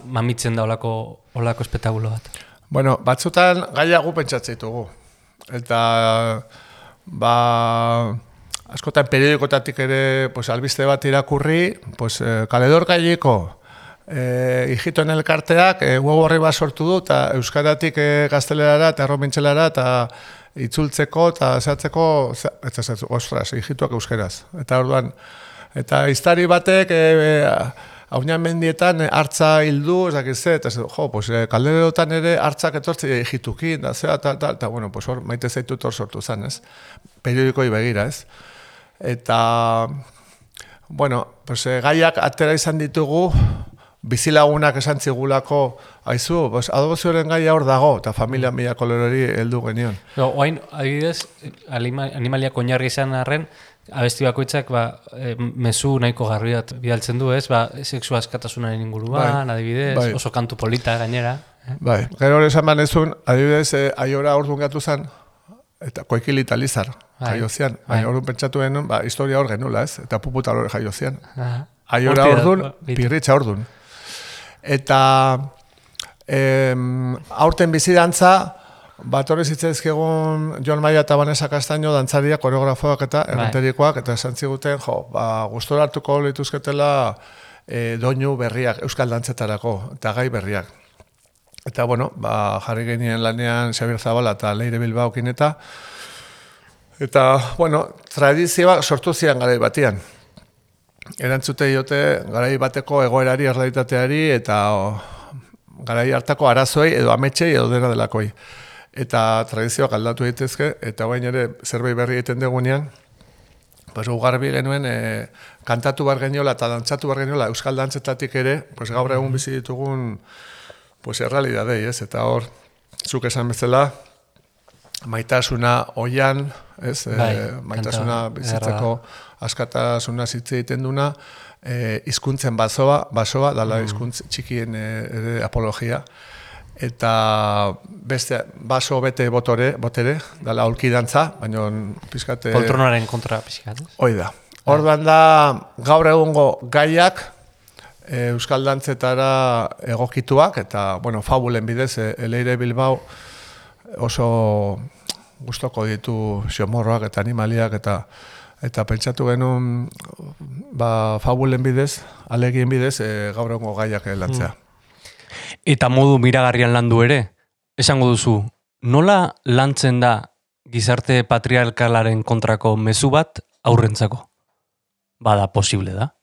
mamitzen da olako, olako espetakulo bat? Bueno, batzutan gaiago pentsatzen ditugu. Eta, ba, askotan periodikotatik ere, pues, albiste bat irakurri, pues, eh, kaledor gaieko, eh, hijitoen elkarteak, eh, web horri bat sortu du, eta euskaratik eh, gaztelerara eta erromintxelara, eta itzultzeko eta zehatzeko, ze- eta zehatzeko, ostras, hijituak euskeraz. Eta orduan, eta iztari batek, e, haunean mendietan eh, hartza hildu, ez dakit ze, eta jo, pues, e, kalderotan ere hartzak etortzi hijitukin, da zea, eta, eta, bueno, pues, hor, maite zaitut hor sortu zen, ez? Periodikoi begira, ez? Eta, bueno, pues, e, gaiak atera izan ditugu, bizilagunak esan zigulako, aizu, pues, adobozioaren gaia hor dago, eta familia mila kolorori heldu genion. No, oain, adibidez, alima- animaliak oinarri izan arren, abesti bakoitzak ba, e, mezu nahiko garbi bat bidaltzen du, ez? Ba, sexu askatasunaren inguruan, Bai, adibidez, bai. oso kantu polita gainera. eh? Bai, gero hori esan banezun, adibidez, eh, aiora orduan gatu zen, eta koikili eta lizar, Bai, jaio zian. bai. Baina orduan pentsatu genuen, ba, historia hor genula, ez? Eta puputa hori jaio zian. Aiora bitu. pirritxa orduan. Eta em, aurten bizidantza, bat hori zitzaizkigun Jon Maia eta Vanessa Castaño dantzariak, koreografoak eta Bai. errenterikoak, eta esan ziguten, jo, ba, gustora hartuko lituzketela e, doinu berriak, euskal dantzetarako, eta gai berriak. Eta, bueno, ba, jarri genien lanean Xabier Zabala eta Leire Bilbaokin eta, eta, bueno, tradizioak sortu zian garai batian. Erantzute diote garai bateko egoerari, errealitateari eta o, garai hartako arazoei edo ametsei edo dena delakoi. Eta tradizioak aldatu daitezke eta bain ere zerbait berri egiten degunean, pues ugarbi genuen e, kantatu bar geniola eta dantzatu bar geniola euskal dantzetatik ere, pues gaur egun bizi ditugun pues errealidadei, ez? Eta hor zuk esan bezala maitasuna oian, ez? E, Bai, maitasuna kanta bizitzeko askatasuna hitz egiten duna, e, hizkuntzen basoa, basoa, dala hizkuntz txikien e, apologia eta beste baso bete botore, botere, dala aulkidantza, baina pizkate Poltronaren kontra pixkat, ez? Hoi da. Orduan da gaur egungo gaiak e, euskal dantzetara egokituak eta bueno, fabulen bidez e, Eleire Bilbao oso gustoko ditu xomorroak eta animaliak eta eta pentsatu genuen ba, fabulen bidez, alegien bidez e, gaur egungo gaiak e, lantzea. Eta modu miragarrian landu ere, esango duzu, nola lantzen da gizarte patriarkalaren kontrako mezu bat aurrentzako? Bada posible da.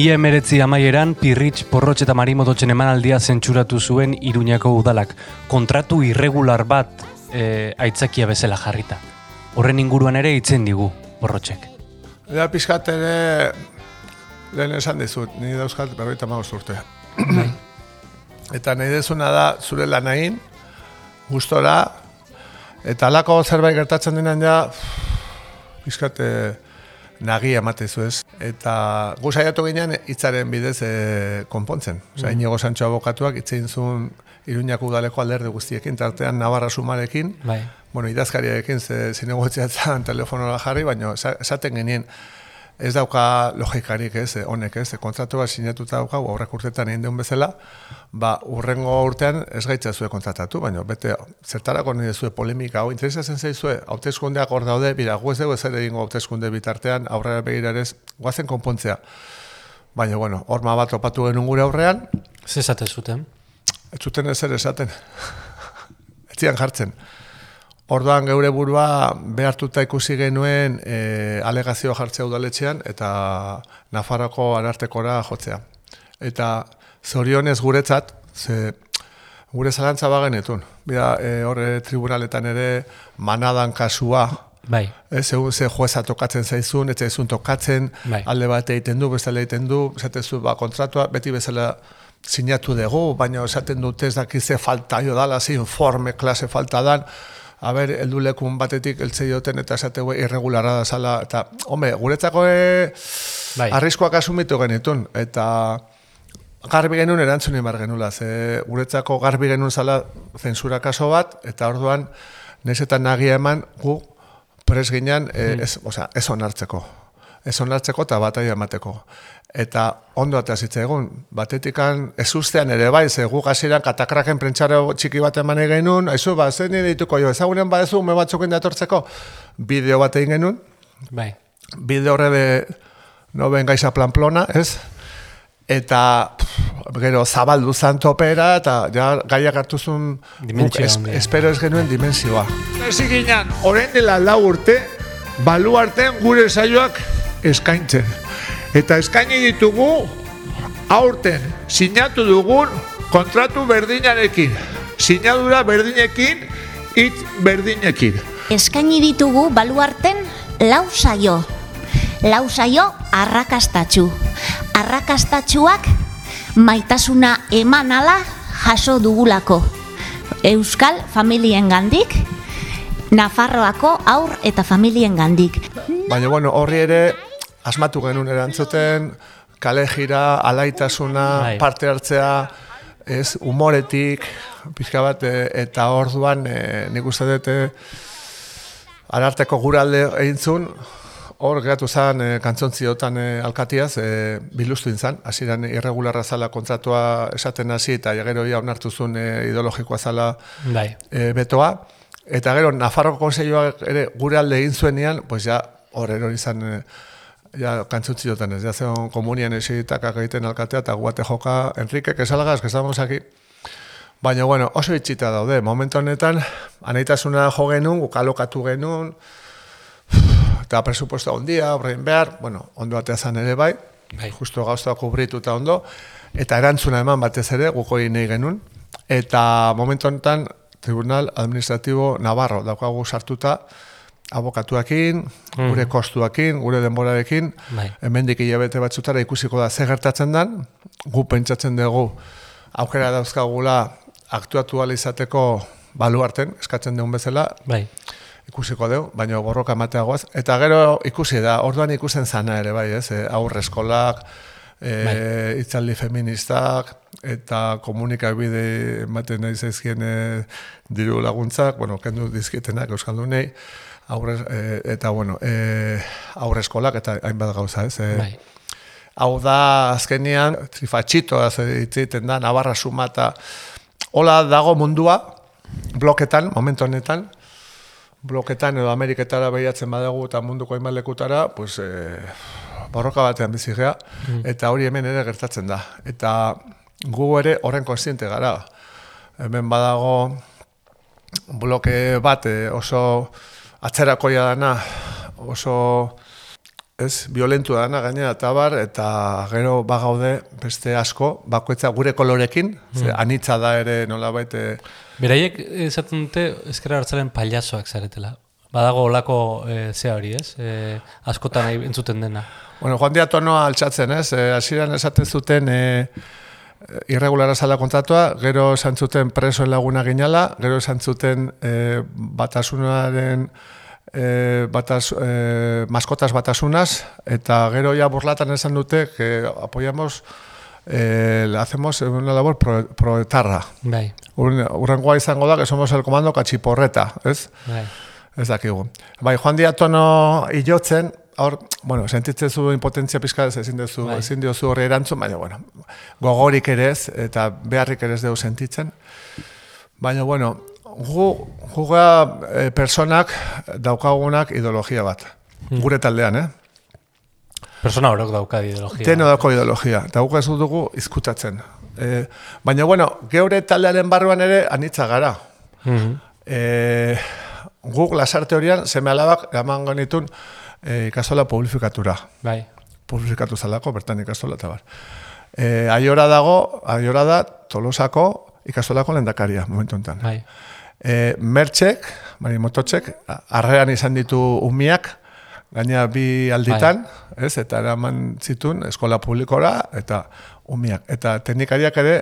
Mila emeretzi amaieran, Pirritx, Porrotx eta Marimototxen emanaldia zentsuratu zuen Iruñako udalak. Kontratu irregular bat e, aitzakia bezala jarrita. Horren inguruan ere hitzen digu, borrotxek. Ja, pixkat ere, lehen esan dizut, ni dauzkat berroita magoz urte. eta nahi dezuna da, zure lanain, gustora, eta alako zerbait gertatzen denan ja, pixkat eh, nagi ematezu ez. Eta gu saiatu ginean hitzaren bidez eh, konpontzen. Osa, Inigo Sancho abokatuak hitzein zuen Iruñako udaleko alderdi guztiekin, tartean Navarra Sumarekin, Bai. bueno, idazkariarekin ze zinegotziatzen telefonora jarri, baina esa- esaten genien ez dauka logikarik ez, eh, honek ez, kontratu bat sinatuta dauka, aurrek urtetan egin deun bezala, ba, urrengo urtean ez gaitza zue kontratatu, baina bete, zertarako nire zue polemika, hau interesatzen zaizue, hauteskundeak hor daude, bira, gu ez dugu ezer egingo hauteskunde bitartean, aurrera begirarez, guazen konpontzea. Baina, bueno, horma bat topatu genuen gure aurrean, Ze esate zuten? ez zuten ezer esaten. ez zian jartzen. Orduan geure burua behartuta ikusi genuen e, alegazio jartzea udaletxean eta Nafarroko arartekora jotzea. Eta zorionez guretzat, ze gure zalantza bagenetun. Bida, e, horre tribunaletan ere manadan kasua, Bai. Ez, segun ze jueza tokatzen zaizun, ez zaizun tokatzen, Bai. alde bat egiten du, bestela egiten du, esatezu, ba, kontratua, beti bezala sinatu dugu, baina esaten dute ez dakiz ze falta jo dala, ze informe, klase falta dan, a ber, eldulekun batetik eltze dioten eta esategu irregularra da zala, eta, home, guretzako e, Bai. arriskoak asumitu genitun, eta garbi genuen erantzunen bar genula, ze guretzako garbi genuen zala zensura kaso bat, eta orduan, nesetan nagia eman, gu pres ginen, e, ez, osea, ez onartzeko. Ez onartzeko eta bataia emateko. Eta ondo atea zitzaigun, batetikan ez ustean ere bai, ze gu hasieran katakraken prentsaro txiki bat eman egin genuen, aizu, ba, zen nire dituko jo, ezagunen badezu, ume batzukin datortzeko, bideo bat egin genuen, Bai. bideo horre de noben gaiza planplona, ez? Eta pff, gero zabaldu zan topera eta ja gaiak hartu zuen guk Dimentsio es, espero ez genuen dimensioa. Hasi ginen, orain dela lau urte, baluarten gure saioak eskaintzen. Eta eskaini ditugu, aurten sinatu dugun kontratu berdinarekin. Sinadura berdinekin, hitz berdinekin. Eskaini ditugu baluarten lau saio. Lau saio arrakastatxu. Arrakastatxuak maitasuna eman ala jaso dugulako. Euskal familien gandik, Nafarroako aur eta familien gandik. Baina bueno, horri ere asmatu genuen erantzuten, kale jira, alaitasuna, Bai. parte hartzea, ez, umoretik, pixka bat, e, eta orduan e, nik uste dut e, ararteko guralde egin zuen, hor geratu zen e, kantzontziotan e, alkatiaz, e, bilustu intzan, hasieran irregularra zala kontratua esaten hasi, eta gero ia onartu zuen e, ideologikoa zala Bai. e, betoa, eta gero Nafarroko konseilloak ere gure alde egin zuenean, pues ja, hor erori izan, ja, kantzutziotan ez, ja zeon komunian esitakak egiten alkatea, eta guate joka, Enrique, que salgas, que estamos aquí. Baina, bueno, oso itxita daude, momentu honetan, anaitasuna jo genuen, guk alokatu genuen, eta presupuesto ondia, horrein behar, bueno, ondo atea ere bai, Bai. justo gauzta kubrituta ondo, eta erantzuna eman batez ere, guko egin nahi genuen, eta momentu honetan, Tribunal Administratibo Navarro daukagu sartuta, abokatuakin, gure kostuakin, gure denborarekin, Bai. hemendik hilabete batzutara ikusiko da ze gertatzen dan, gu pentsatzen dugu aukera dauzkagula aktuatu izateko baluarten, eskatzen dugun bezala, Bai. ikusiko dugu, baina borroka emateagoaz. Eta gero ikusi da, orduan ikusten zana ere bai, ez? E, aurre eskolak, e, itzaldi feministak, eta komunikabide ematen nahi zaizkien e, diru laguntzak, bueno, kendu dizkietenak euskaldunei, aurre, e, eta bueno, e, aurre eskolak, eta hainbat gauza, ez? E, Bai. Hau da, azkenean, trifatxitoa egiten da, Navarra suma eta hola dago mundua, bloketan, momentu honetan, bloketan edo Ameriketara behiatzen badago eta munduko hainbat lekutara, pues, e, borroka batean bizi gea, eta hori hemen ere gertatzen da. Eta gu ere horren konstiente gara. Hemen badago bloke bat oso atzerakoia dana, oso ez, violentu dana gainera eta bar, eta gero bagaude beste asko, bakoitza gure kolorekin, ze anitza da ere nolabait e, Beraiek esaten dute ezkerra hartzaren paliazoak zaretela. badago olako e, zea hori, ez? E, askotan entzuten dena. Bueno, Juan Dia tonoa altxatzen, ez? E, esaten zuten e, irregulara zala kontratua, gero esan zuten presoen laguna ginala, gero esan zuten e, batasunaren e, bataz, e, maskotas batasunaz, eta gero ja burlatan esan dute que apoyamos le hacemos una labor pro, proetarra. Bai, Ur- Urrengoa izango da, que somos el comando kachiporreta, ez? bai. Ez dakigu. Bai, Juan Diatono ilotzen, hor, bueno, sentitzen zu impotentzia pizka ez ezin duzu, Bai. ezin diozu horri erantzun, baina, bueno, gogorik ere ez, eta beharrik ere ez dugu sentitzen. Baina, bueno, gu, juga e, personak daukagunak ideologia bat. Gure taldean, eh? Persona horok dauka ideologia. Teno dauko ideologia, eta guk ez dugu izkutatzen. E, baina, bueno, geure taldearen barruan ere anitza gara. Mhm. E, guk lasarte horian, seme alabak eman genitun e, ikastola publifikatura. Bai, Publifikatu zalako, bertan ikastola eta bar. E, aiora dago, aiora da tolosako ikastolako lendakaria, momentu enten. bai. E, mertxek, bari mototxek, arrean izan ditu umiak, gaina bi alditan, ez, eta eraman zitun eskola publikora, eta umiak. Eta teknikariak ere,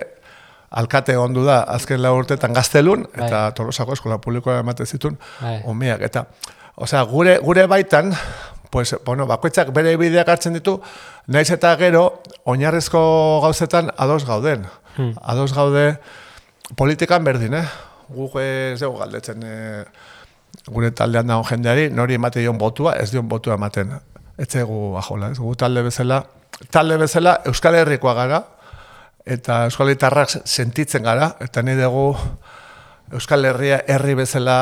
alkate ondu da, azken lau urtetan gaztelun, eta Bai. tolosako eskola publikora ematen zitun Bai. umiak. Eta, osea, gure, gure baitan, pues, bueno, bakoitzak bere bideak hartzen ditu, naiz eta gero, oinarrizko gauzetan ados gauden. Hmm. Ados gaude politikan berdin, eh? Guk ez dugu galdetzen eh, gure taldean dago jendeari, nori emate dion botua, ez dion botua ematen. Ez egu ajola, ez? Gu talde bezala, talde bezala Euskal Herrikoa gara, eta Euskal Herritarrak sentitzen gara, eta nahi dugu Euskal Herria herri bezala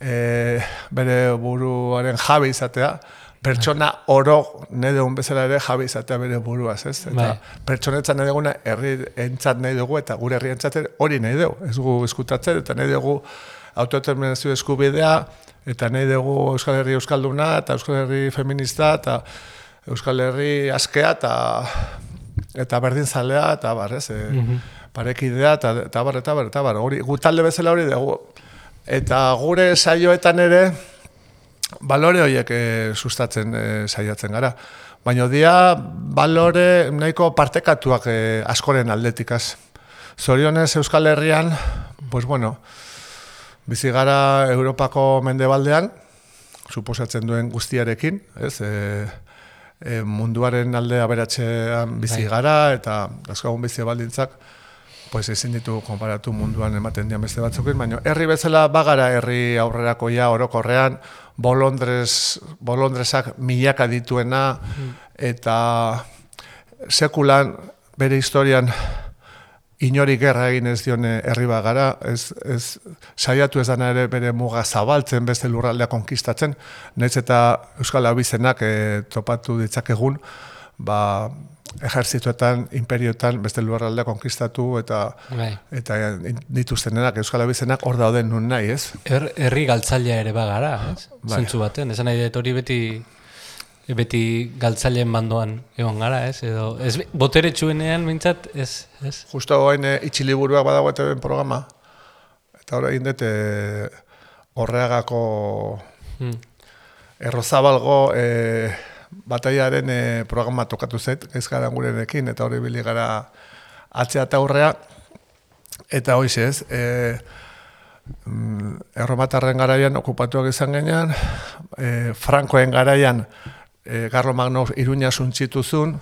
e, bere buruaren jabe izatea, pertsona oro nahi dugun bezala ere jabe izatea bere buruaz, ez? Eta Bai. pertsonetzat nahi duguna herri entzat nahi dugu, eta gure herri entzat hori nahi dugu, ez dugu eskutatzen, eta nahi dugu autodeterminazio eskubidea, eta nahi dugu Euskal Herri Euskalduna, eta Euskal Herri feminista, eta Euskal Herri askea, eta eta berdin zalea, eta bar, ez, e, parekidea, eta, eta bar, eta bar, eta bar, hori, gu talde bezala hori dugu. Eta gure saioetan ere, balore horiek e, sustatzen e, saiatzen gara. Baina dia balore nahiko partekatuak e, askoren aldetikaz. Zorionez Euskal Herrian, pues bueno, bizi gara Europako mendebaldean, suposatzen duen guztiarekin, ez? E, e, munduaren alde aberatzean bizi Bai. gara, eta dauzkagun bizi baldintzak, pues ezin ditu konparatu munduan ematen dian beste batzukin, baina herri bezala bagara herri aurrerakoia orokorrean, bolondrez, bolondrezak milaka dituena, eta sekulan bere historian inori gerra egin ez dion herri bat gara, ez, ez saiatu ez dana ere bere muga zabaltzen beste lurraldea konkistatzen, nahiz eta Euskal Abizenak eh, topatu ditzakegun, ba, ejerzituetan, imperioetan beste lurraldea konkistatu eta Bai. eta dituztenenak Euskal Abizenak hor dauden nun nahi, ez? Er, herri galtzailea ere bagara, ez? Bai. Zentzu baten, esan nahi dut hori beti beti galtzaileen bandoan egon gara, ez? Edo, ez botere txuenean mintzat, ez, ez? Justo hain e, itxiliburuak badago eta programa, eta hori egin dut horreagako Hmm. errozabalgo e, bataiaren e, programa tokatu zait, ez gara gurenekin, eta hori bili gara atzea eta aurrea, eta hoiz ez, e, erromatarren garaian okupatuak izan genean, e, Frankoen garaian e, Garlo Magno iruña suntzituzun,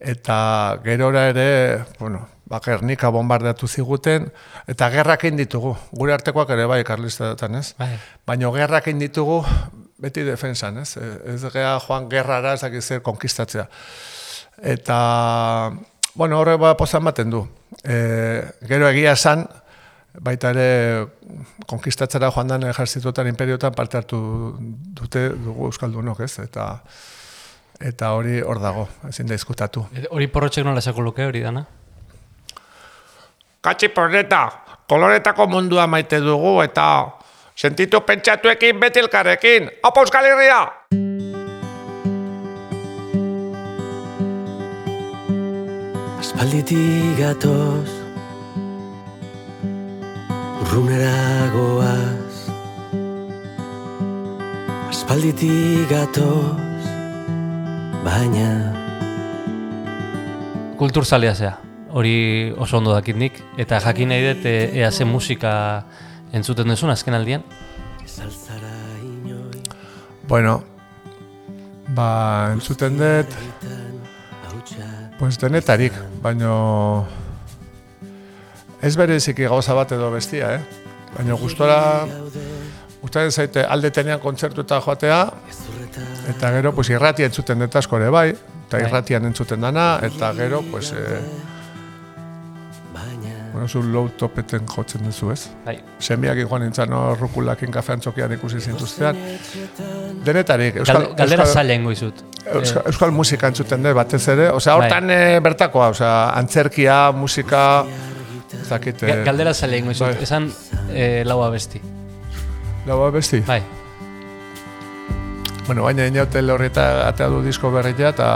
eta gerora ere, bueno, ba, Gernika bombardeatu ziguten, eta gerrak ditugu, gure artekoak ere bai, karlistatetan, ez? Bai. Baina gerrak ditugu beti defensan, ez? Ez gea joan gerrara ez dakit zer konkistatzea. Eta, bueno, horre ba pozan baten du. E, gero egia esan, baita ere konkistatzera joan den ejerzituetan, imperiotan parte hartu dute dugu Euskaldunok, ez? Eta, eta hori hor dago, ezin da izkutatu. Hori porrotxek nola esako luke hori dana? Katxi porreta, koloretako mundua maite dugu eta sentitu pentsatuekin beti elkarrekin. Opa Euskal Herria! Aspalditik gatoz Urrunera goaz aspalditik gatoz, baina Kulturzalea zea, hori oso ondo dakit nik, eta jakin nahi dut e, ea ze musika entzuten duzun azken aldian. Bueno, ba, entzuten dut, pues denetarik, baino ez bereziki gauza bat edo bestia, eh? Baina gustora, gustatzen zaite aldetenean kontzertueta joatea, eta gero, pues irratia entzuten dut asko ere bai, eta Bai. irratian entzuten dana, eta gero, pues, eh, bueno, zu low topeten jotzen duzu, ez? Bai. Senbiak joan nintzen hor rukulakin kafean txokian ikusi zintuztean. Denetarik, Euskal, Galde, galdera Euskal- zaila ingo izut. Euskal, Euskal musika entzuten dut batez ere, osea, hortan eh, bertakoa, osea, antzerkia, musika, ez dakit, Ga- eh, Galdera zaila ingo izut, bai. esan e, laua besti. Lau besti? Bai. Bueno, baina inaute horreta atea du disko berria eta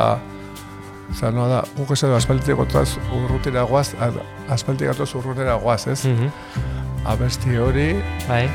No da, guk ez edo aspalditik gotoaz urrutira guaz, a- aspalditik gatoz urrutira guaz, ez? Mhm. Abesti hori, Bai.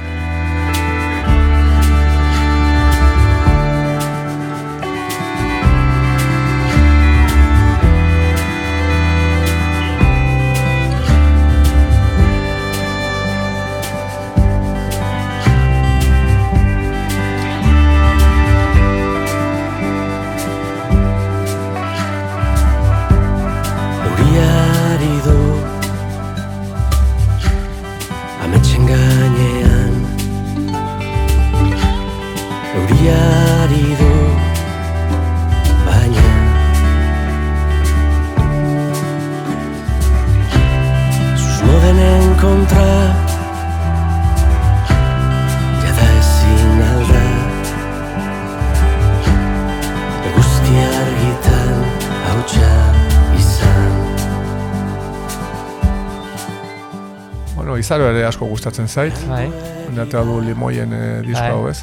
Izaro ere asko gustatzen zait. Bai. Inatea du limoien eh, disko Bai. hau, ez?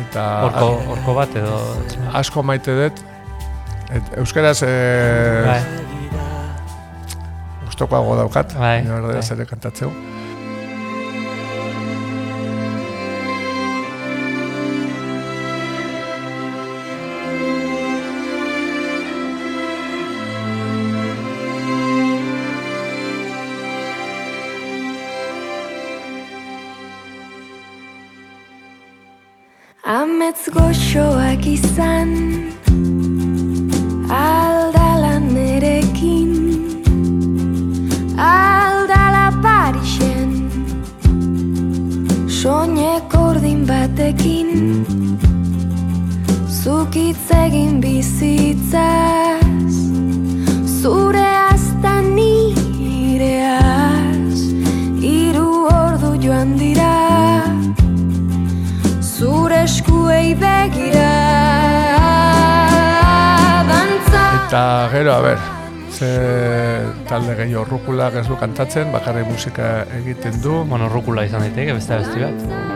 Eta Horko, horko bat edo... asko maite dut. Et, euskaraz eh, Bai. gustokoago daukat, Bai, erderaz bai. ere kantatzeu. Kantatzen, bakarrik musika egiten du. Bueno, rukula izan daiteke, beste besti bat.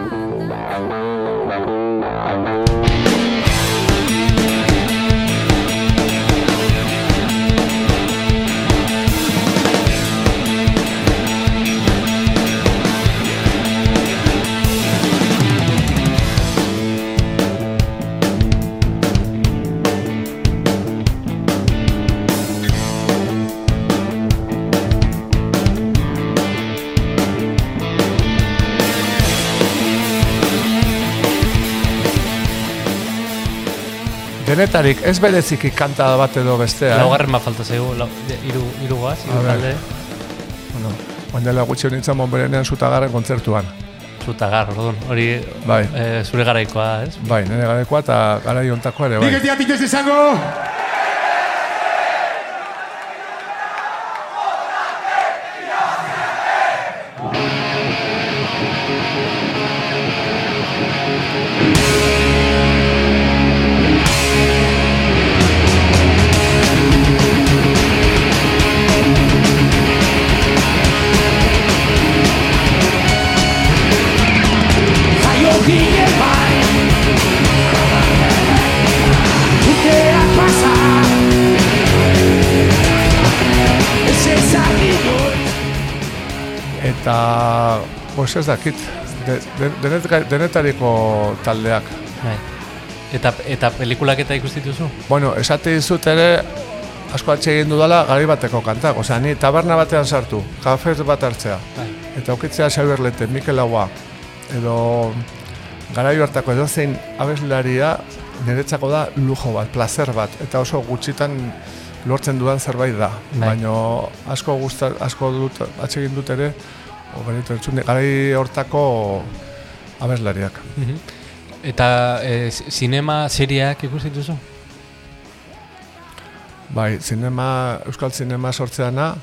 Denetarik ez bereziki kanta bat edo bestea. eh? Laugarren bat falta zaigu, lau, iru, iru goaz, A iru talde. Bueno, oindela gutxi honintzen monberenean zutagarren kontzertuan. Zutagar, orduan, hori Bai. eh, zure garaikoa, ez? Bai, nire garekoa eta gara iontakoa ere, bai. Nik ez izango! Pues ez dakit, de, de, denet, denetariko taldeak. Bai. Eta, eta pelikulak eta ikusi dituzu? Bueno, esate dizut ere, asko atxe egin dudala gari bateko kantak. Osea, ni taberna batean sartu, kafez bat hartzea. Bai. Eta aukitzea Xabier Lete, Mikel Agua, edo garai hartako edo zein abeslaria niretzako da lujo bat, placer bat, eta oso gutxitan lortzen dudan zerbait da. Bai. Baina asko gusta, asko dut atsegin dut ere, o benito entzun, garai hortako abeslariak. Mhm. Eta e, zinema serieak ikusi dituzu? Bai, zinema, euskal zinema sortzeana,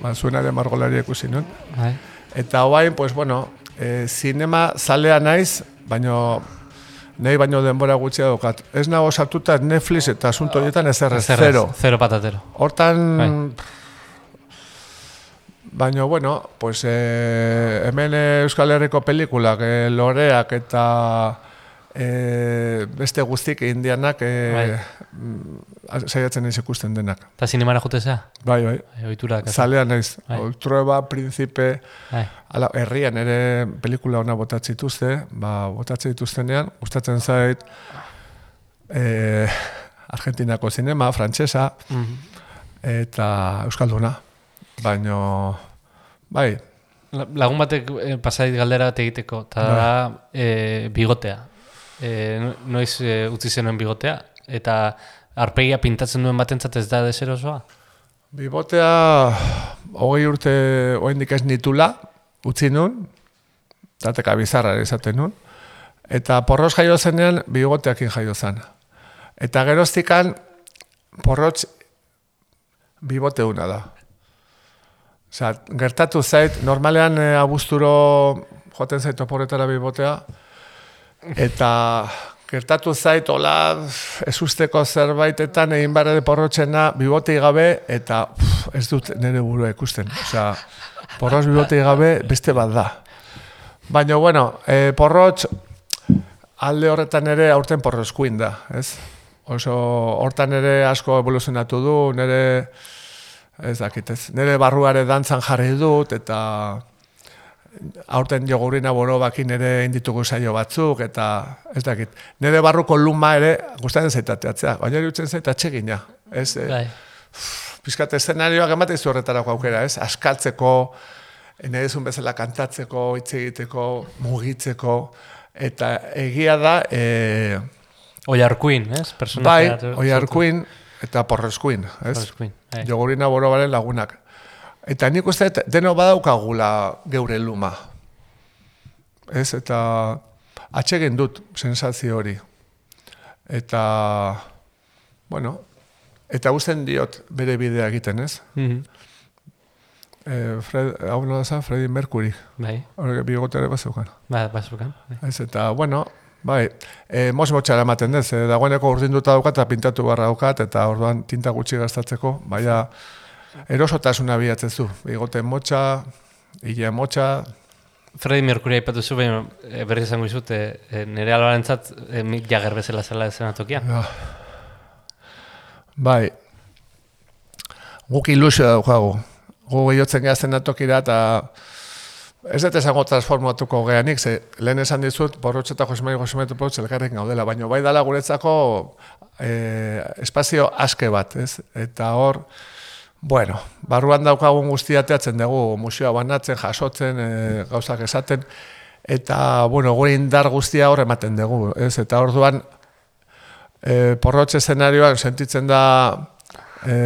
ba, zuen ere margolaria ikusi nuen. Bai. Eta hoain, pues bueno, e, zinema zalea naiz, baino nahi baino denbora gutxia daukat. Ez nago sartuta Netflix eta asunto horietan ez errez, zero. Zero patatero. Hortan, Bai. Baino, bueno, pues eh, hemen Euskal Herriko pelikulak, eh, loreak eta eh, beste guztik indianak eh, mm, saiatzen naiz ikusten denak. Eta zinemara jutezea? Bai, bai. Bai, ohitura dakat. Zalea naiz. Bai. Ultrueba, Principe, Bai. ala, herrian ere pelikula ona botatze dituzte, ba, botatze dituztenean, gustatzen zait eh, Argentinako zinema, frantsesa, Mhm. eta Euskalduna. Baino, bai, La- Lagun batek eh, pasait galdera egiteko, eta Bai. da e, bigotea. E, no- noiz e, utzi zenuen bigotea, eta arpegia pintatzen duen batentzat ez da deserosoa? bibotea hogei urte oraindik ez nitula, utzi nun, dateka bizarra izaten nun, eta porros jaio zenean bigoteakin jaio zen. Eta geroztikan porrotz biboteuna da. Osea, gertatu zait, normalean e, abuzturo joaten zait oporretara bibotea, eta gertatu zait, hola, ezusteko zerbaitetan egin barre de porrotxena bibotei gabe, eta uf, ez dut nire burua ikusten. Osea, porroz bibotei gabe beste bat da. Baina, bueno, e, porrotx alde horretan ere aurten porrozkuin da, ez? Oso hortan ere asko evoluzionatu du, nire ez dakit ez, nire barruare dantzan jarri dut, eta aurten jogurina borobakin ere inditugu saio batzuk, eta ez dakit, nire barruko luma ere gustatzen zaitateatzea, baina irutzen zait atsegina, ez? E, Bai. Piskat eszenarioak ematen zu horretarako aukera, ez? Askaltzeko, nahi duzun bezala kantatzeko, hitz egiteko, mugitzeko, eta egia da, e, Oiarkuin, ez? bai, Personajea- oiarkuin eta porreskuin, ez? Porreskuin, bai. Jogurina borobaren lagunak. Eta nik uste deno badaukagula geure luma. Ez, eta atsegin dut sensazio hori. Eta, bueno, eta usten diot bere bidea egiten, ez? Mhm. Eh, Fred, hau nola zen, Freddie Mercury. Bai. Horrek bigote ere bazeukan. Ba, bazukan. Bai. Ez, eta, bueno, bai, e, mos motxara ematen dez, e, dagoeneko urdinduta daukat eta pintatu barra daukat, eta orduan tinta gutxi gastatzeko, baina erosotasuna bilatzen zu. Bigote motxa, hile motxa, Freddie Mercury aipatu zu, baina e, berriz esango izut, e, e, nire albarentzat e, Mick Jagger bezala zela ezenatokia. Ja. bai, guk ilusio daukagu. Gu gehiotzen gehazten atokira eta ez dut esango transformatuko geanik, ze lehen esan dizut, borrotxe eta Josemari Josemari Porrotxe elkarrekin gaudela, baina bai dala guretzako eh, espazio aske bat, ez? Eta hor, bueno, barruan daukagun guztia teatzen dugu, museoa banatzen, jasotzen, e, gauzak esaten, eta, bueno, gure indar guztia hor ematen dugu, ez? Eta orduan, e, porrotxe eszenarioan sentitzen da e,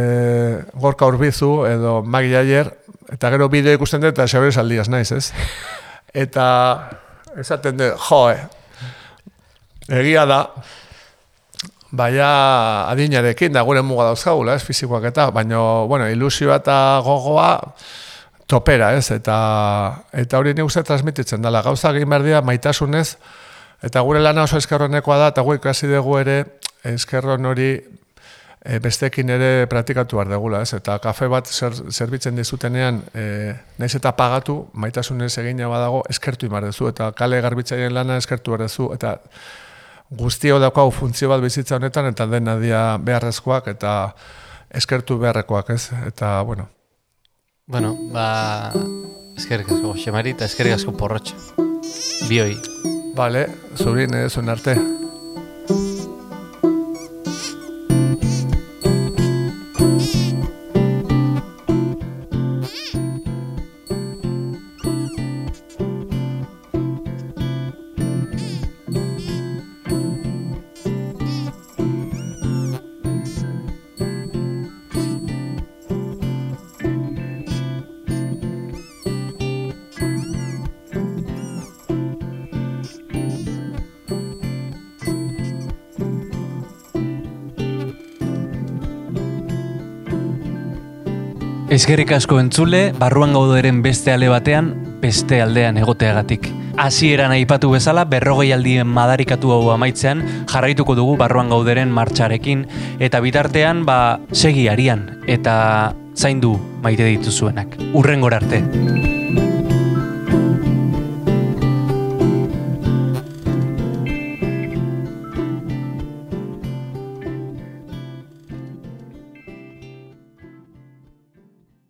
gorka urbizu edo Magi Jayer, eta gero bideo ikusten dut eta xaber saldiaz naiz, ez? Eta esaten dut, jo, egia da, baina adinarekin da gure muga dauzkagula, ez, fizikoak eta, baina, bueno, ilusioa eta gogoa topera, ez, eta, eta hori nik uste transmititzen dela, gauza egin behar dira maitasunez, eta gure lana oso eskerronekoa da, eta gu ikasi dugu ere eskerron hori e, bestekin ere praktikatu behar degula, ez? Eta kafe bat zer, zerbitzen dizutenean, e, naiz eta pagatu, maitasunez egina badago, eskertu imar duzu, eta kale garbitzaien lana eskertu behar duzu, eta guztio daukagu funtzio bat bizitza honetan, eta dena dia beharrezkoak, eta eskertu beharrekoak, ez? Eta, bueno. Bueno, ba... Eskerrik asko, Xemari, eta eskerrik asko porrotxe. Bioi. Vale, zuri nire zuen arte. Eskerrik asko entzule, barruan gauderen beste ale batean, beste aldean egoteagatik. Hasieran aipatu bezala, berrogei aldien madarikatu hau amaitzean, jarraituko dugu barruan gauderen martxarekin, eta bitartean, ba, segi arian, eta zaindu maite dituzuenak. Urrengor arte.